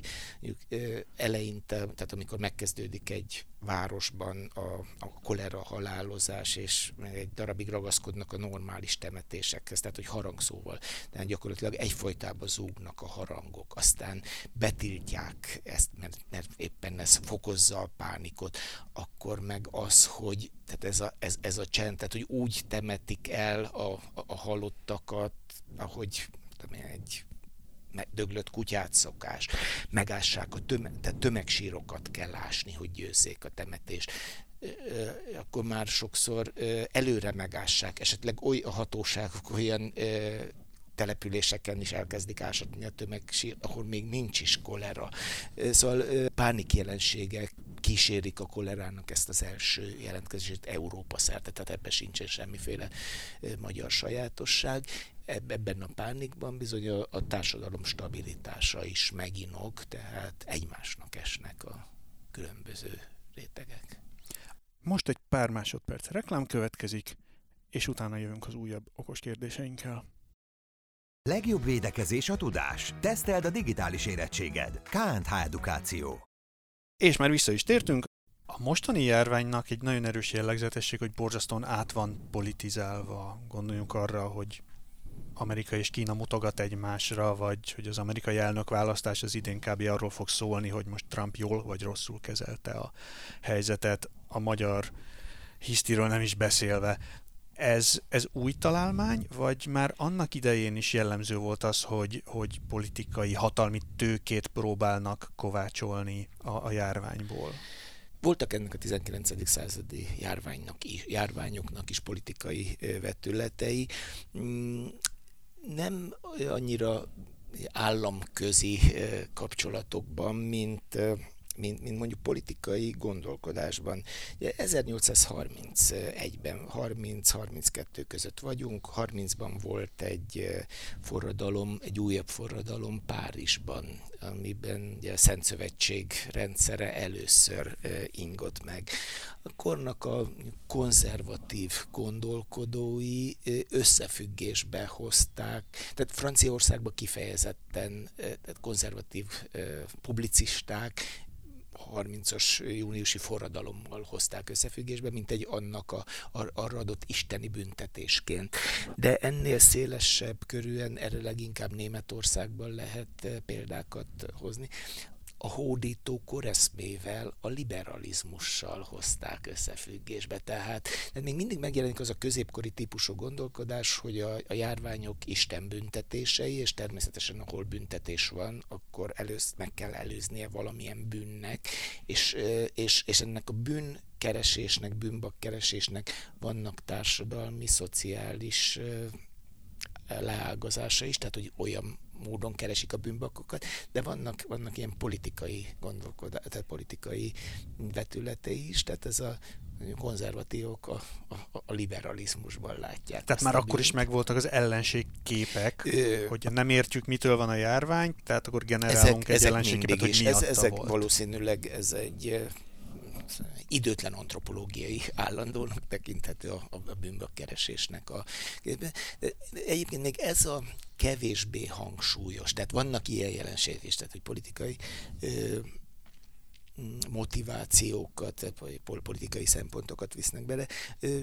eleinte, tehát amikor megkezdődik egy városban a, a kolera halálozás, és egy darabig ragaszkodnak a normális temetésekhez, tehát hogy harangszóval, tehát gyakorlatilag egyfolytában zúgnak a harangok, aztán betiltják ezt, mert, mert éppen ez fokozza a pánikot, akkor meg az, hogy tehát ez a, ez, ez a csend, tehát hogy úgy temetik el a, a, a halottakat, ahogy tudom egy döglött kutyát szokás, megássák a tömeg, tehát tömegsírokat kell ásni, hogy győzzék a temetést. Akkor már sokszor előre megássák, esetleg oly a hatóságok olyan településeken is elkezdik ásatni a tömegsír, ahol még nincs is kolera. Szóval pánik jelenségek kísérik a kolerának ezt az első jelentkezését Európa szerte, tehát ebben sincsen semmiféle magyar sajátosság. Ebben a pánikban bizony a, a társadalom stabilitása is meginog, tehát egymásnak esnek a különböző rétegek. Most egy pár másodperc reklám következik, és utána jövünk az újabb okos kérdéseinkkel. Legjobb védekezés a tudás. Teszteld a digitális érettséged. KNH Edukáció. És már vissza is tértünk. A mostani járványnak egy nagyon erős jellegzetesség, hogy borzasztóan át van politizálva. Gondoljunk arra, hogy Amerika és Kína mutogat egymásra, vagy hogy az amerikai elnök választás az idén kb. arról fog szólni, hogy most Trump jól vagy rosszul kezelte a helyzetet, a magyar hisztiről nem is beszélve. Ez, ez új találmány, vagy már annak idején is jellemző volt az, hogy, hogy politikai hatalmi tőkét próbálnak kovácsolni a, a járványból? Voltak ennek a 19. századi járványnak járványoknak is politikai vetületei. Mm, nem annyira államközi kapcsolatokban, mint mint, mint mondjuk politikai gondolkodásban. Ugye 1831-ben, 30-32 között vagyunk, 30-ban volt egy forradalom, egy újabb forradalom Párizsban, amiben ugye a Szent Szövetség rendszere először ingott meg. A kornak a konzervatív gondolkodói összefüggésbe hozták, tehát Franciaországban kifejezetten tehát konzervatív publicisták 30-as júniusi forradalommal hozták összefüggésbe, mint egy annak a, arra adott isteni büntetésként. De ennél szélesebb körűen erre leginkább Németországban lehet példákat hozni a hódító koreszmével, a liberalizmussal hozták összefüggésbe. Tehát, tehát még mindig megjelenik az a középkori típusú gondolkodás, hogy a, a járványok Isten büntetései, és természetesen ahol büntetés van, akkor először meg kell előznie valamilyen bűnnek, és, és, és ennek a bűn keresésnek, bűnbakkeresésnek vannak társadalmi, szociális leágazása is, tehát hogy olyan módon keresik a bűnbakokat, de vannak, vannak ilyen politikai gondolkodás, tehát politikai vetületei is, tehát ez a konzervatívok a, a, a liberalizmusban látják. Tehát már akkor is megvoltak az ellenségképek, Ö... hogy nem értjük, mitől van a járvány, tehát akkor generálunk ezek, egy ellenségképet, hogy miatta ez, ezek volt. valószínűleg ez egy időtlen antropológiai állandónak tekinthető a, a bűnbakkeresésnek. A, egyébként még ez a kevésbé hangsúlyos, tehát vannak ilyen jelenségek is, tehát hogy politikai ö, motivációkat, politikai szempontokat visznek bele,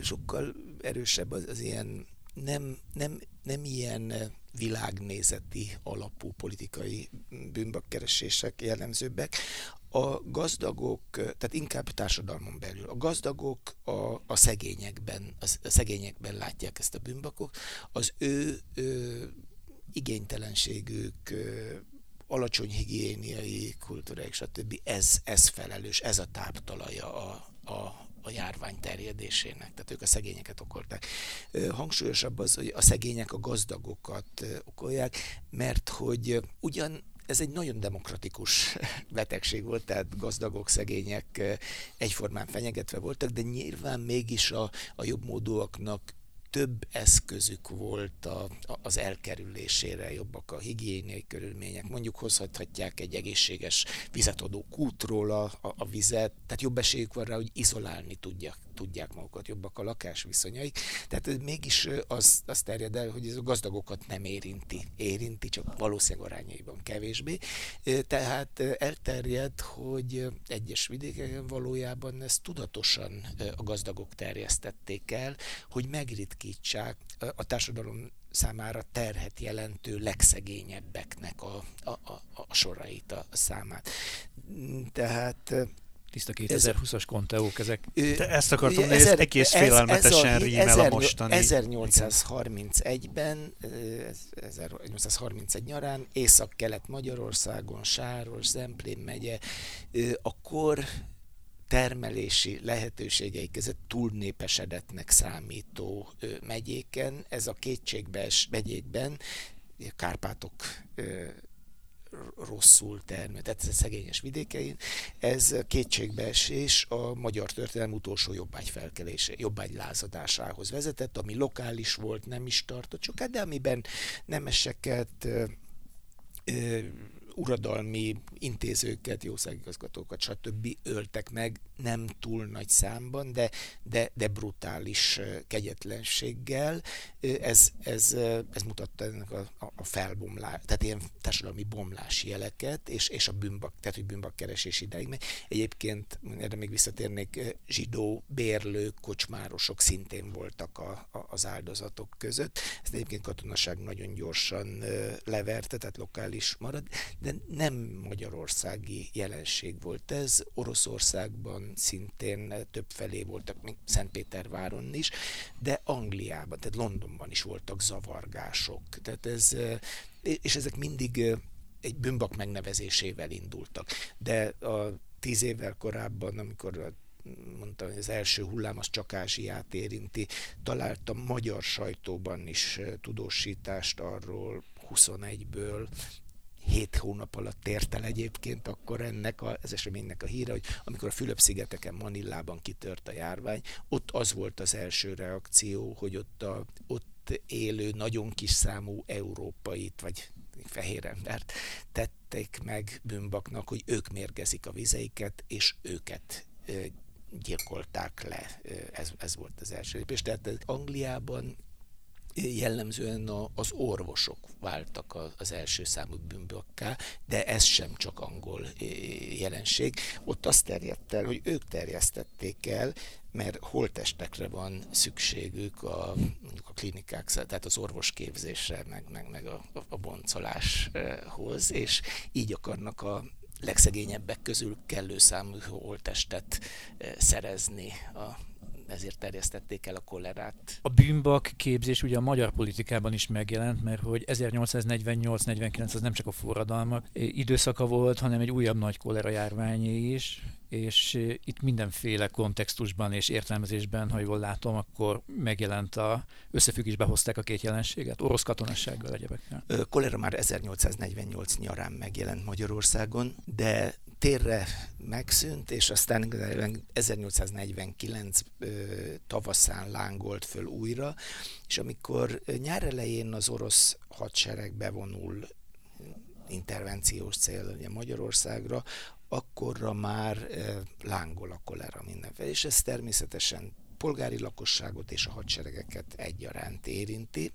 sokkal erősebb az, az ilyen nem, nem, nem ilyen világnézeti alapú politikai bűnbakkeresések jellemzőbbek, a gazdagok, tehát inkább társadalmon belül, a gazdagok a, a szegényekben, a, szegényekben látják ezt a bűnbakok, az ő, ő igénytelenségük, alacsony higiéniai kultúráik, stb. Ez, ez felelős, ez a táptalaja a, a, a járvány terjedésének, tehát ők a szegényeket okolták. Hangsúlyosabb az, hogy a szegények a gazdagokat okolják, mert hogy ugyan ez egy nagyon demokratikus [LAUGHS] betegség volt, tehát gazdagok, szegények egyformán fenyegetve voltak, de nyilván mégis a, a jobb módúaknak több eszközük volt a, az elkerülésére, jobbak a higiéniai körülmények. Mondjuk hozhatják egy egészséges vizet kútról a, a, a vizet, tehát jobb esélyük van rá, hogy izolálni tudják, tudják magukat, jobbak a lakásviszonyaik. Tehát mégis az, az terjed el, hogy ez a gazdagokat nem érinti. Érinti, csak valószínűleg arányaiban kevésbé. Tehát elterjed, hogy egyes vidékeken valójában ezt tudatosan a gazdagok terjesztették el, hogy megritkítsák a társadalom számára terhet jelentő legszegényebbeknek a, a, a, a sorait, a, számát. Tehát Tiszta 2020-as konteók ezek. De ezt akartam nézni, ez egész félelmetesen rímel a mostani. 1831-ben, 1831 nyarán, Észak-Kelet Magyarországon, Sáros, Zemplén megye, akkor termelési lehetőségei között túlnépesedetnek számító megyéken, ez a kétségbees megyékben, Kárpátok rosszul termő, tehát ez a szegényes vidékein, ez kétségbeesés a magyar történelem utolsó jobbágy felkelése, jobbágy lázadásához vezetett, ami lokális volt, nem is tartott sokat, de amiben nemeseket, uradalmi intézőket, jószágigazgatókat, stb. öltek meg, nem túl nagy számban, de, de, de brutális kegyetlenséggel. Ez, ez, ez mutatta ennek a, a felbomlás, tehát ilyen társadalmi bomlási jeleket, és, és a bűnbak, tehát hogy bűnbakkeresés ideig. Mert egyébként, erre még visszatérnék, zsidó, bérlők, kocsmárosok szintén voltak a, a, az áldozatok között. Ezt egyébként katonaság nagyon gyorsan leverte, tehát lokális marad, de nem magyarországi jelenség volt ez. Oroszországban szintén több felé voltak, még Szentpéterváron is, de Angliában, tehát Londonban is voltak zavargások. Tehát ez, és ezek mindig egy bűnbak megnevezésével indultak. De a tíz évvel korábban, amikor mondtam, hogy az első hullám az csak Ázsiát érinti, találtam magyar sajtóban is tudósítást arról, 21-ből, hét hónap alatt tért el egyébként akkor ennek a, az eseménynek a híre, hogy amikor a Fülöp-szigeteken, Manillában kitört a járvány, ott az volt az első reakció, hogy ott, a, ott élő nagyon kis számú európait, vagy fehér embert tették meg bűnbaknak, hogy ők mérgezik a vizeiket, és őket gyilkolták le. Ez, ez volt az első lépés. Tehát Angliában jellemzően az orvosok váltak az első számú bűnbökká, de ez sem csak angol jelenség. Ott azt terjedt el, hogy ők terjesztették el, mert holtestekre van szükségük a, a klinikák, tehát az orvosképzésre, meg, meg, meg a, a boncoláshoz, és így akarnak a legszegényebbek közül kellő számú holtestet szerezni a ezért terjesztették el a kolerát. A bűnbak képzés ugye a magyar politikában is megjelent, mert hogy 1848-49 az nem csak a forradalmak időszaka volt, hanem egy újabb nagy kolera járványé is, és itt mindenféle kontextusban és értelmezésben, ha jól látom, akkor megjelent a összefüggésbe hozták a két jelenséget, orosz katonassággal egyebekkel. Kolera már 1848 nyarán megjelent Magyarországon, de térre megszűnt, és aztán 1849 tavaszán lángolt föl újra, és amikor nyár elején az orosz hadsereg bevonul intervenciós cél ugye Magyarországra, akkorra már lángol a kolera mindenfelé, és ez természetesen polgári lakosságot és a hadseregeket egyaránt érinti,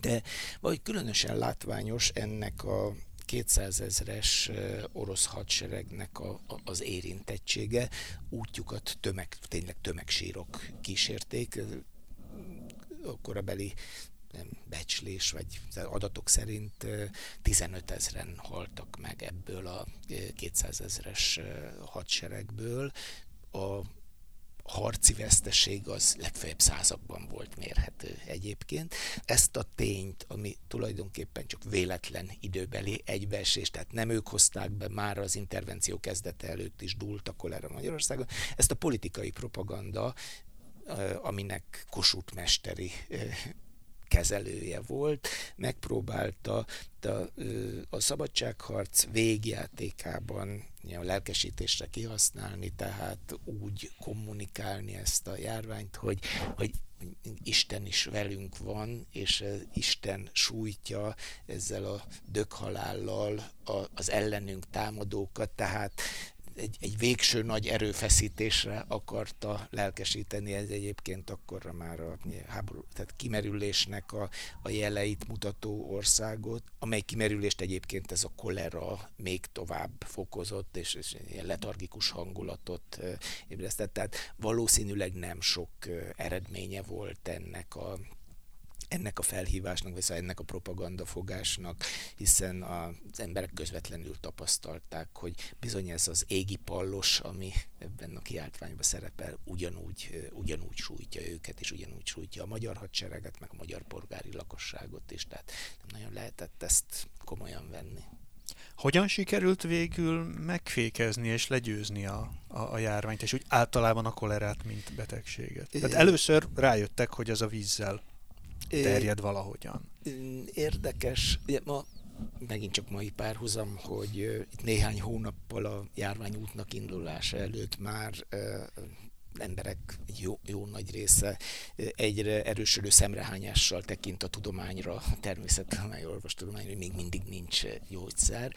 de vagy különösen látványos ennek a 200 ezres orosz hadseregnek a, a, az érintettsége, útjukat tömeg, tényleg tömegsírok kísérték, a korabeli becslés vagy adatok szerint 15 ezeren haltak meg ebből a 200 ezres hadseregből. A harci veszteség az legfeljebb százakban volt mérhető egyébként. Ezt a tényt, ami tulajdonképpen csak véletlen időbeli egybeesés, tehát nem ők hozták be, már az intervenció kezdete előtt is dúlt a kolera Magyarországon, ezt a politikai propaganda, aminek Kossuth mesteri kezelője volt, megpróbálta a, a szabadságharc végjátékában a lelkesítésre kihasználni, tehát úgy kommunikálni ezt a járványt, hogy, hogy Isten is velünk van, és Isten sújtja ezzel a döghalállal az ellenünk támadókat, tehát egy, egy végső nagy erőfeszítésre akarta lelkesíteni, ez egyébként akkor már a háború, tehát kimerülésnek a, a jeleit mutató országot, amely kimerülést egyébként ez a kolera még tovább fokozott, és, és ilyen letargikus hangulatot ébresztett, tehát valószínűleg nem sok eredménye volt ennek a ennek a felhívásnak, vagy szóval ennek a propagandafogásnak, hiszen az emberek közvetlenül tapasztalták, hogy bizony ez az égi pallos, ami ebben a kiáltványban szerepel, ugyanúgy, ugyanúgy sújtja őket, és ugyanúgy sújtja a magyar hadsereget, meg a magyar polgári lakosságot is, tehát nem nagyon lehetett ezt komolyan venni. Hogyan sikerült végül megfékezni és legyőzni a, a, a járványt, és úgy általában a kolerát, mint betegséget? Tehát először rájöttek, hogy ez a vízzel terjed valahogyan. Érdekes, ma megint csak mai párhuzam, hogy itt néhány hónappal a járvány útnak indulása előtt már emberek jó, jó nagy része egyre erősödő szemrehányással tekint a tudományra, természettudomány, orvostudományra, hogy még mindig nincs gyógyszer.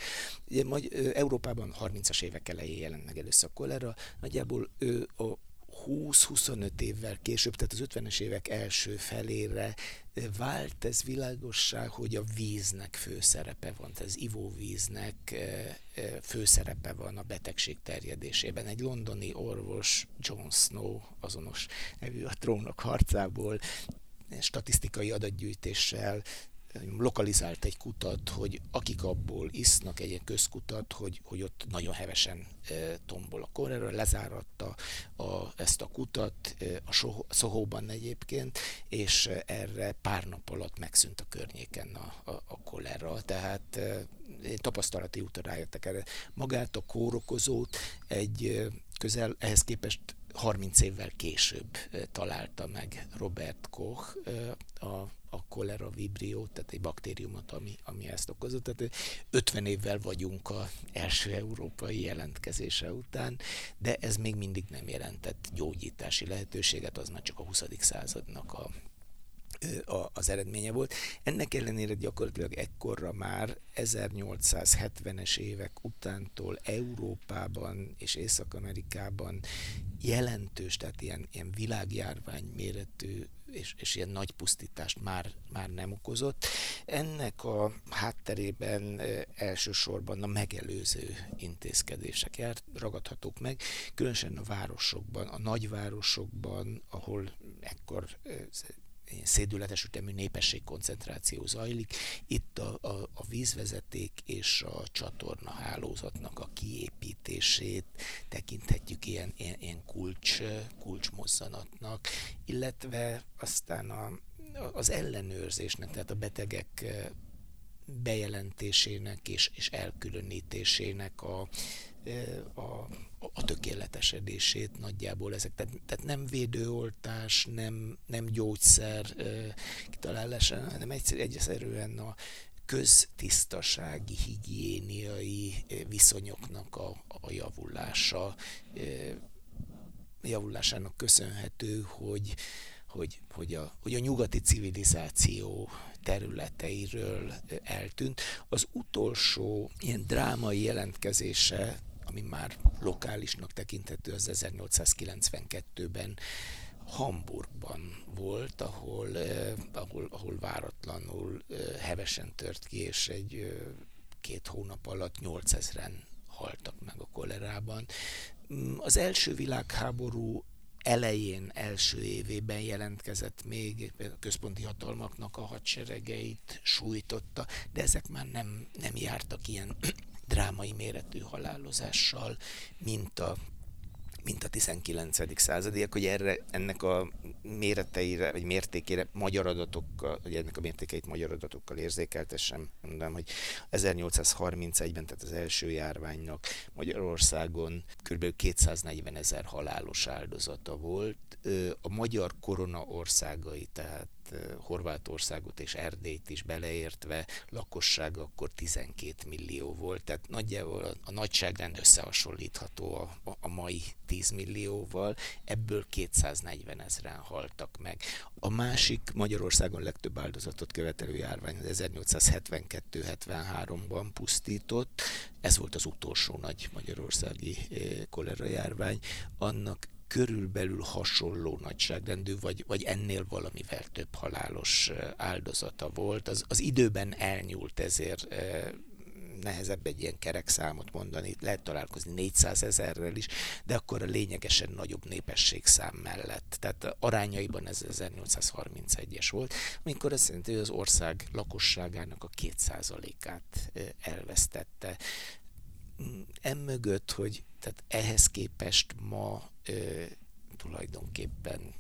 Ugye, majd Európában 30-as évek elején jelent meg először a kolera, nagyjából a 20-25 évvel később, tehát az 50-es évek első felére vált ez világossá, hogy a víznek főszerepe van, tehát az ivóvíznek főszerepe van a betegség terjedésében. Egy londoni orvos, John Snow, azonos nevű a trónok harcából, statisztikai adatgyűjtéssel lokalizált egy kutat, hogy akik abból isznak, egy ilyen közkutat, hogy, hogy ott nagyon hevesen e, tombol a kor. Erről lezáratta a, ezt a kutat e, a Szohóban egyébként, és erre pár nap alatt megszűnt a környéken a, a, a kolera. Tehát e, tapasztalati úton rájöttek erre. Magát a kórokozót egy közel ehhez képest 30 évvel később találta meg Robert Koch, a a kolera vibrio, tehát egy baktériumot, ami, ami ezt okozott. Tehát 50 évvel vagyunk a első európai jelentkezése után, de ez még mindig nem jelentett gyógyítási lehetőséget, az már csak a 20. századnak a, az eredménye volt. Ennek ellenére gyakorlatilag ekkorra már 1870-es évek utántól Európában és Észak-Amerikában jelentős, tehát ilyen, ilyen világjárvány méretű és, és ilyen nagy pusztítást már, már nem okozott. Ennek a hátterében elsősorban a megelőző intézkedések járt, ragadhatók meg, különösen a városokban, a nagyvárosokban, ahol ekkor szédületes ütemű népességkoncentráció zajlik. Itt a, a, a vízvezeték és a csatorna hálózatnak a kiépítését tekinthetjük ilyen, ilyen, ilyen kulcs, kulcsmozzanatnak, illetve aztán a, az ellenőrzésnek, tehát a betegek bejelentésének és, és elkülönítésének a, a, a tökéletesedését nagyjából ezek. Tehát, tehát nem védőoltás, nem, nem gyógyszer kitalálása, hanem egyszer, egyszerűen a köztisztasági, higiéniai viszonyoknak a, a javulása, javulásának köszönhető, hogy, hogy, hogy, a, hogy a nyugati civilizáció területeiről eltűnt. Az utolsó ilyen drámai jelentkezése ami már lokálisnak tekinthető, az 1892-ben Hamburgban volt, ahol, eh, ahol, ahol váratlanul eh, hevesen tört ki, és egy eh, két hónap alatt 8000-en haltak meg a kolerában. Mm, az első világháború elején, első évében jelentkezett még, a központi hatalmaknak a hadseregeit sújtotta, de ezek már nem, nem jártak ilyen drámai méretű halálozással, mint a mint a 19. századiak, hogy erre, ennek a méreteire, vagy mértékére magyar adatokkal, vagy ennek a mértékeit magyar adatokkal érzékeltessem, mondom, hogy 1831-ben, tehát az első járványnak Magyarországon kb. 240 ezer halálos áldozata volt. A magyar korona országai, tehát Horvátországot és Erdélyt is beleértve lakossága akkor 12 millió volt, tehát nagyjából a, a nagyságrend összehasonlítható a, a mai 10 millióval, ebből 240 ezeren haltak meg. A másik Magyarországon legtöbb áldozatot követelő járvány az 1872-73-ban pusztított, ez volt az utolsó nagy magyarországi kolera járvány, annak körülbelül hasonló nagyságrendű, vagy, vagy ennél valamivel több halálos áldozata volt. Az, az időben elnyúlt, ezért nehezebb egy ilyen kerek számot mondani, lehet találkozni 400 ezerrel is, de akkor a lényegesen nagyobb népességszám mellett. Tehát arányaiban ez 1831-es volt, amikor azt jelenti, hogy az ország lakosságának a 2%-át elvesztette. Emögött, hogy tehát ehhez képest ma tulajdonképpen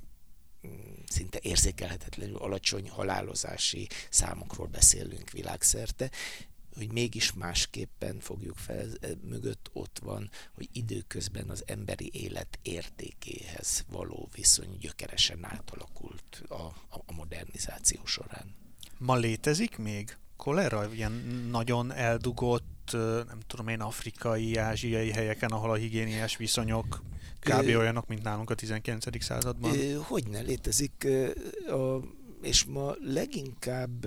mm, szinte érzékelhetetlenül alacsony halálozási számokról beszélünk világszerte, hogy mégis másképpen fogjuk fel, mögött ott van, hogy időközben az emberi élet értékéhez való viszony gyökeresen átalakult a, a modernizáció során. Ma létezik még kolera? Ilyen nagyon eldugott, nem tudom én, afrikai, ázsiai helyeken, ahol a higiéniás viszonyok kb. olyanok, mint nálunk a 19. században? Hogy ne létezik. A és ma leginkább,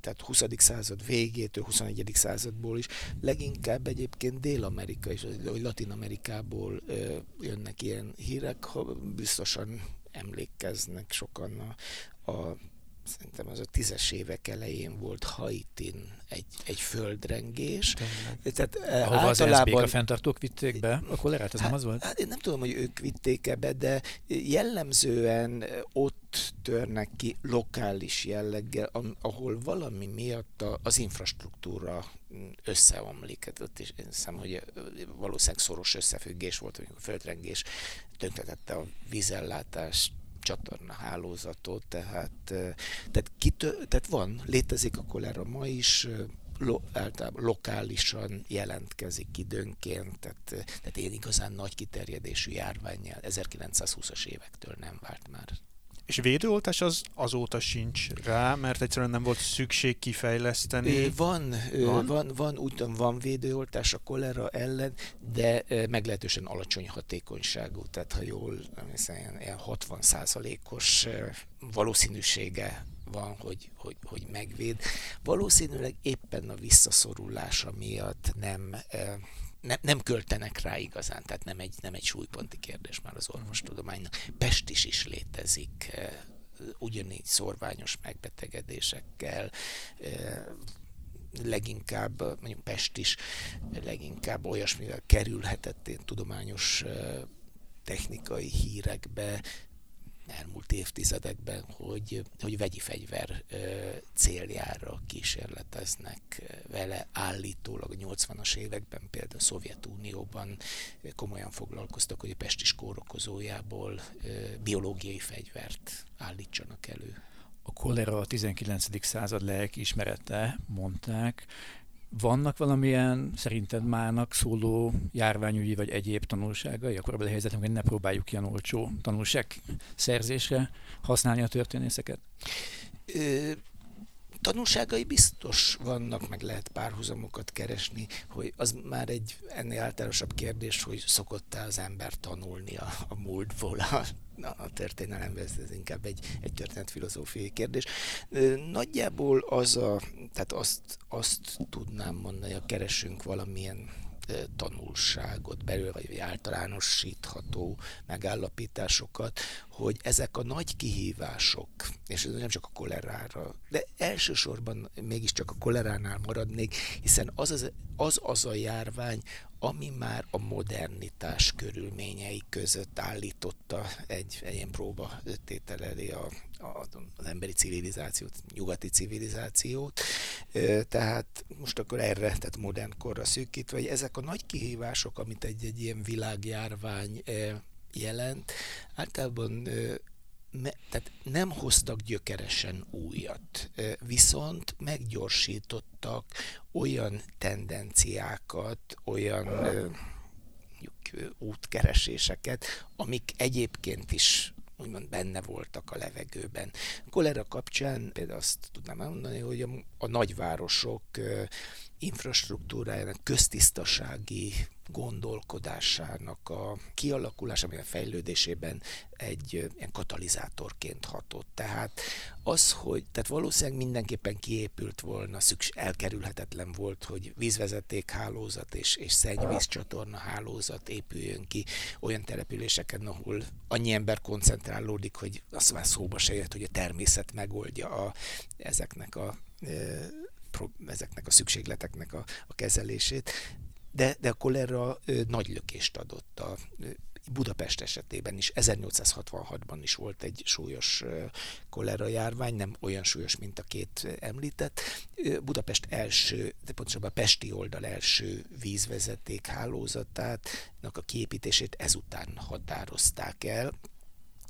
tehát 20. század végétől, 21. századból is, leginkább egyébként Dél-Amerika és Latin Amerikából jönnek ilyen hírek, ha biztosan emlékeznek sokan a, a szerintem az a tízes évek elején volt Haitin egy, egy földrengés. Tehát, eh, Ahova általában... az a fenntartók vitték be a kolerát, ez hát, nem az volt? Hát én nem tudom, hogy ők vitték-e be, de jellemzően ott törnek ki lokális jelleggel, ahol valami miatt az infrastruktúra összeomlik. Hát ott is én hiszem, hogy valószínűleg szoros összefüggés volt, amikor a földrengés tönkretette a vízellátást, csatorna hálózatot, tehát, tehát, kitö, tehát van, létezik a kolera ma is, lo, általában lokálisan jelentkezik időnként, tehát, tehát én igazán nagy kiterjedésű járványjal 1920-as évektől nem vált már és védőoltás az azóta sincs rá, mert egyszerűen nem volt szükség kifejleszteni? Van, van, van, van tudom, van védőoltás a kolera ellen, de meglehetősen alacsony hatékonyságú, tehát ha jól hiszem, ilyen 60 os valószínűsége van, hogy, hogy, hogy megvéd. Valószínűleg éppen a visszaszorulása miatt nem nem, nem költenek rá igazán, tehát nem egy, nem egy súlyponti kérdés már az orvostudománynak. Pest is is létezik, eh, ugyanígy szorványos megbetegedésekkel, eh, leginkább, mondjuk Pest is leginkább olyasmivel kerülhetett tudományos eh, technikai hírekbe, elmúlt évtizedekben, hogy, hogy vegyi fegyver céljára kísérleteznek vele. Állítólag a 80-as években például a Szovjetunióban komolyan foglalkoztak, hogy a pestis kórokozójából biológiai fegyvert állítsanak elő. A kolera a 19. század lelkiismerete, mondták, vannak valamilyen szerinted mának szóló járványügyi vagy egyéb tanulságai a korabeli helyzetben, hogy ne próbáljuk ilyen olcsó tanulság szerzésre használni a történészeket? Tanulságai biztos vannak, meg lehet párhuzamokat keresni, hogy az már egy ennél általánosabb kérdés, hogy szokott-e az ember tanulni a, a múltból, a a történelemben ez, ez inkább egy, egy történetfilozófiai kérdés. Nagyjából az a, tehát azt, azt tudnám mondani, hogy keresünk valamilyen tanulságot belőle, vagy általánosítható megállapításokat, hogy ezek a nagy kihívások, és ez nem csak a kolerára, de elsősorban mégiscsak a koleránál maradnék, hiszen az az, az, az a járvány, ami már a modernitás körülményei között állította egy, egy ilyen próba tétel elé a, az emberi civilizációt, nyugati civilizációt. Tehát most akkor erre, tehát modern korra szűkítve, hogy ezek a nagy kihívások, amit egy, egy ilyen világjárvány jelent, általában tehát nem hoztak gyökeresen újat, viszont meggyorsítottak olyan tendenciákat, olyan útkereséseket, amik egyébként is úgymond benne voltak a levegőben. A kolera kapcsán például azt tudnám elmondani, hogy a, a nagyvárosok infrastruktúrájának köztisztasági gondolkodásának a kialakulása, a fejlődésében egy ilyen katalizátorként hatott. Tehát az, hogy, tehát valószínűleg mindenképpen kiépült volna, szükség, elkerülhetetlen volt, hogy vízvezetékhálózat és, és szennyvízcsatorna hálózat épüljön ki olyan településeken, ahol annyi ember koncentrálódik, hogy azt már szóba se jött, hogy a természet megoldja a, ezeknek a ezeknek a szükségleteknek a, a kezelését, de, de a kolera ö, nagy lökést adott a Budapest esetében is 1866-ban is volt egy súlyos kolera járvány, nem olyan súlyos, mint a két említett. Budapest első, de pontosabban a Pesti oldal első vízvezeték hálózatát, a kiépítését ezután határozták el,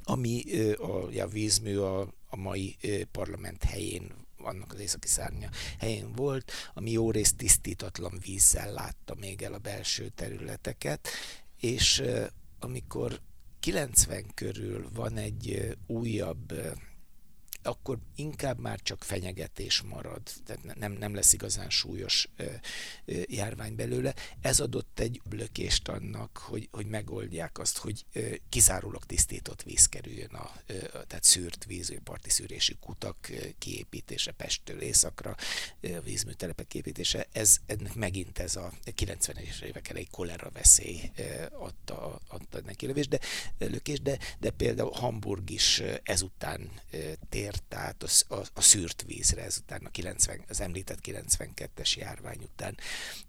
ami a, a vízmű a, a mai parlament helyén annak az északi szárnya helyén volt, ami jó részt tisztítatlan vízzel látta még el a belső területeket, és amikor 90 körül van egy újabb akkor inkább már csak fenyegetés marad, tehát nem, nem lesz igazán súlyos járvány belőle. Ez adott egy blökést annak, hogy, hogy megoldják azt, hogy kizárólag tisztított víz kerüljön, a, tehát szűrt víz, parti szűrési kutak kiépítése Pesttől északra, vízműtelepek kiépítése, ez ennek megint ez a 90-es évek elejé kolera veszély adta, adta neki lövés, de, lökés, de, de például Hamburg is ezután tér tért át a, a, a szűrt vízre ezután, a 90, az említett 92-es járvány után.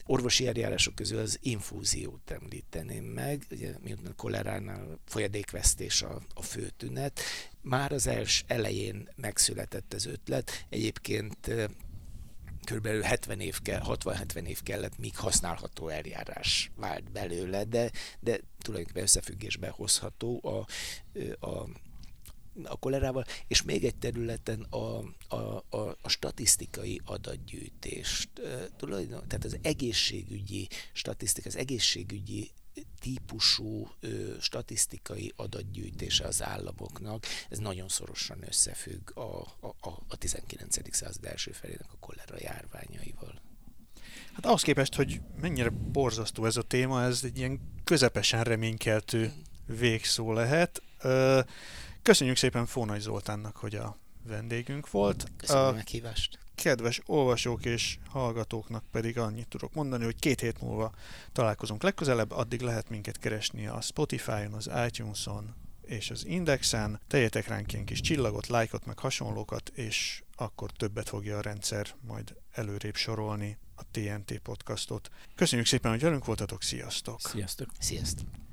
Orvosi eljárások közül az infúziót említeném meg, ugye miután a koleránál folyadékvesztés a, a fő tünet. Már az els elején megszületett az ötlet, egyébként körülbelül 70 év kell, 60-70 év kellett, míg használható eljárás vált belőle, de, de tulajdonképpen összefüggésbe hozható a, a a kolerával, és még egy területen a, a, a, a statisztikai adatgyűjtést, tehát az egészségügyi statisztika, az egészségügyi típusú ö, statisztikai adatgyűjtése az államoknak, ez nagyon szorosan összefügg a, a, a 19. század első felének a kolera járványaival. Hát ahhoz képest, hogy mennyire borzasztó ez a téma, ez egy ilyen közepesen reménykeltő végszó lehet. Ö, Köszönjük szépen Fónai Zoltánnak, hogy a vendégünk volt. Köszönöm a meghívást. Kedves olvasók és hallgatóknak pedig annyit tudok mondani, hogy két hét múlva találkozunk legközelebb, addig lehet minket keresni a Spotify-on, az iTunes-on és az Indexen. Tegyetek ránk ilyen kis csillagot, lájkot, meg hasonlókat, és akkor többet fogja a rendszer majd előrébb sorolni a TNT podcastot. Köszönjük szépen, hogy velünk voltatok, sziasztok! Sziasztok! Sziasztok!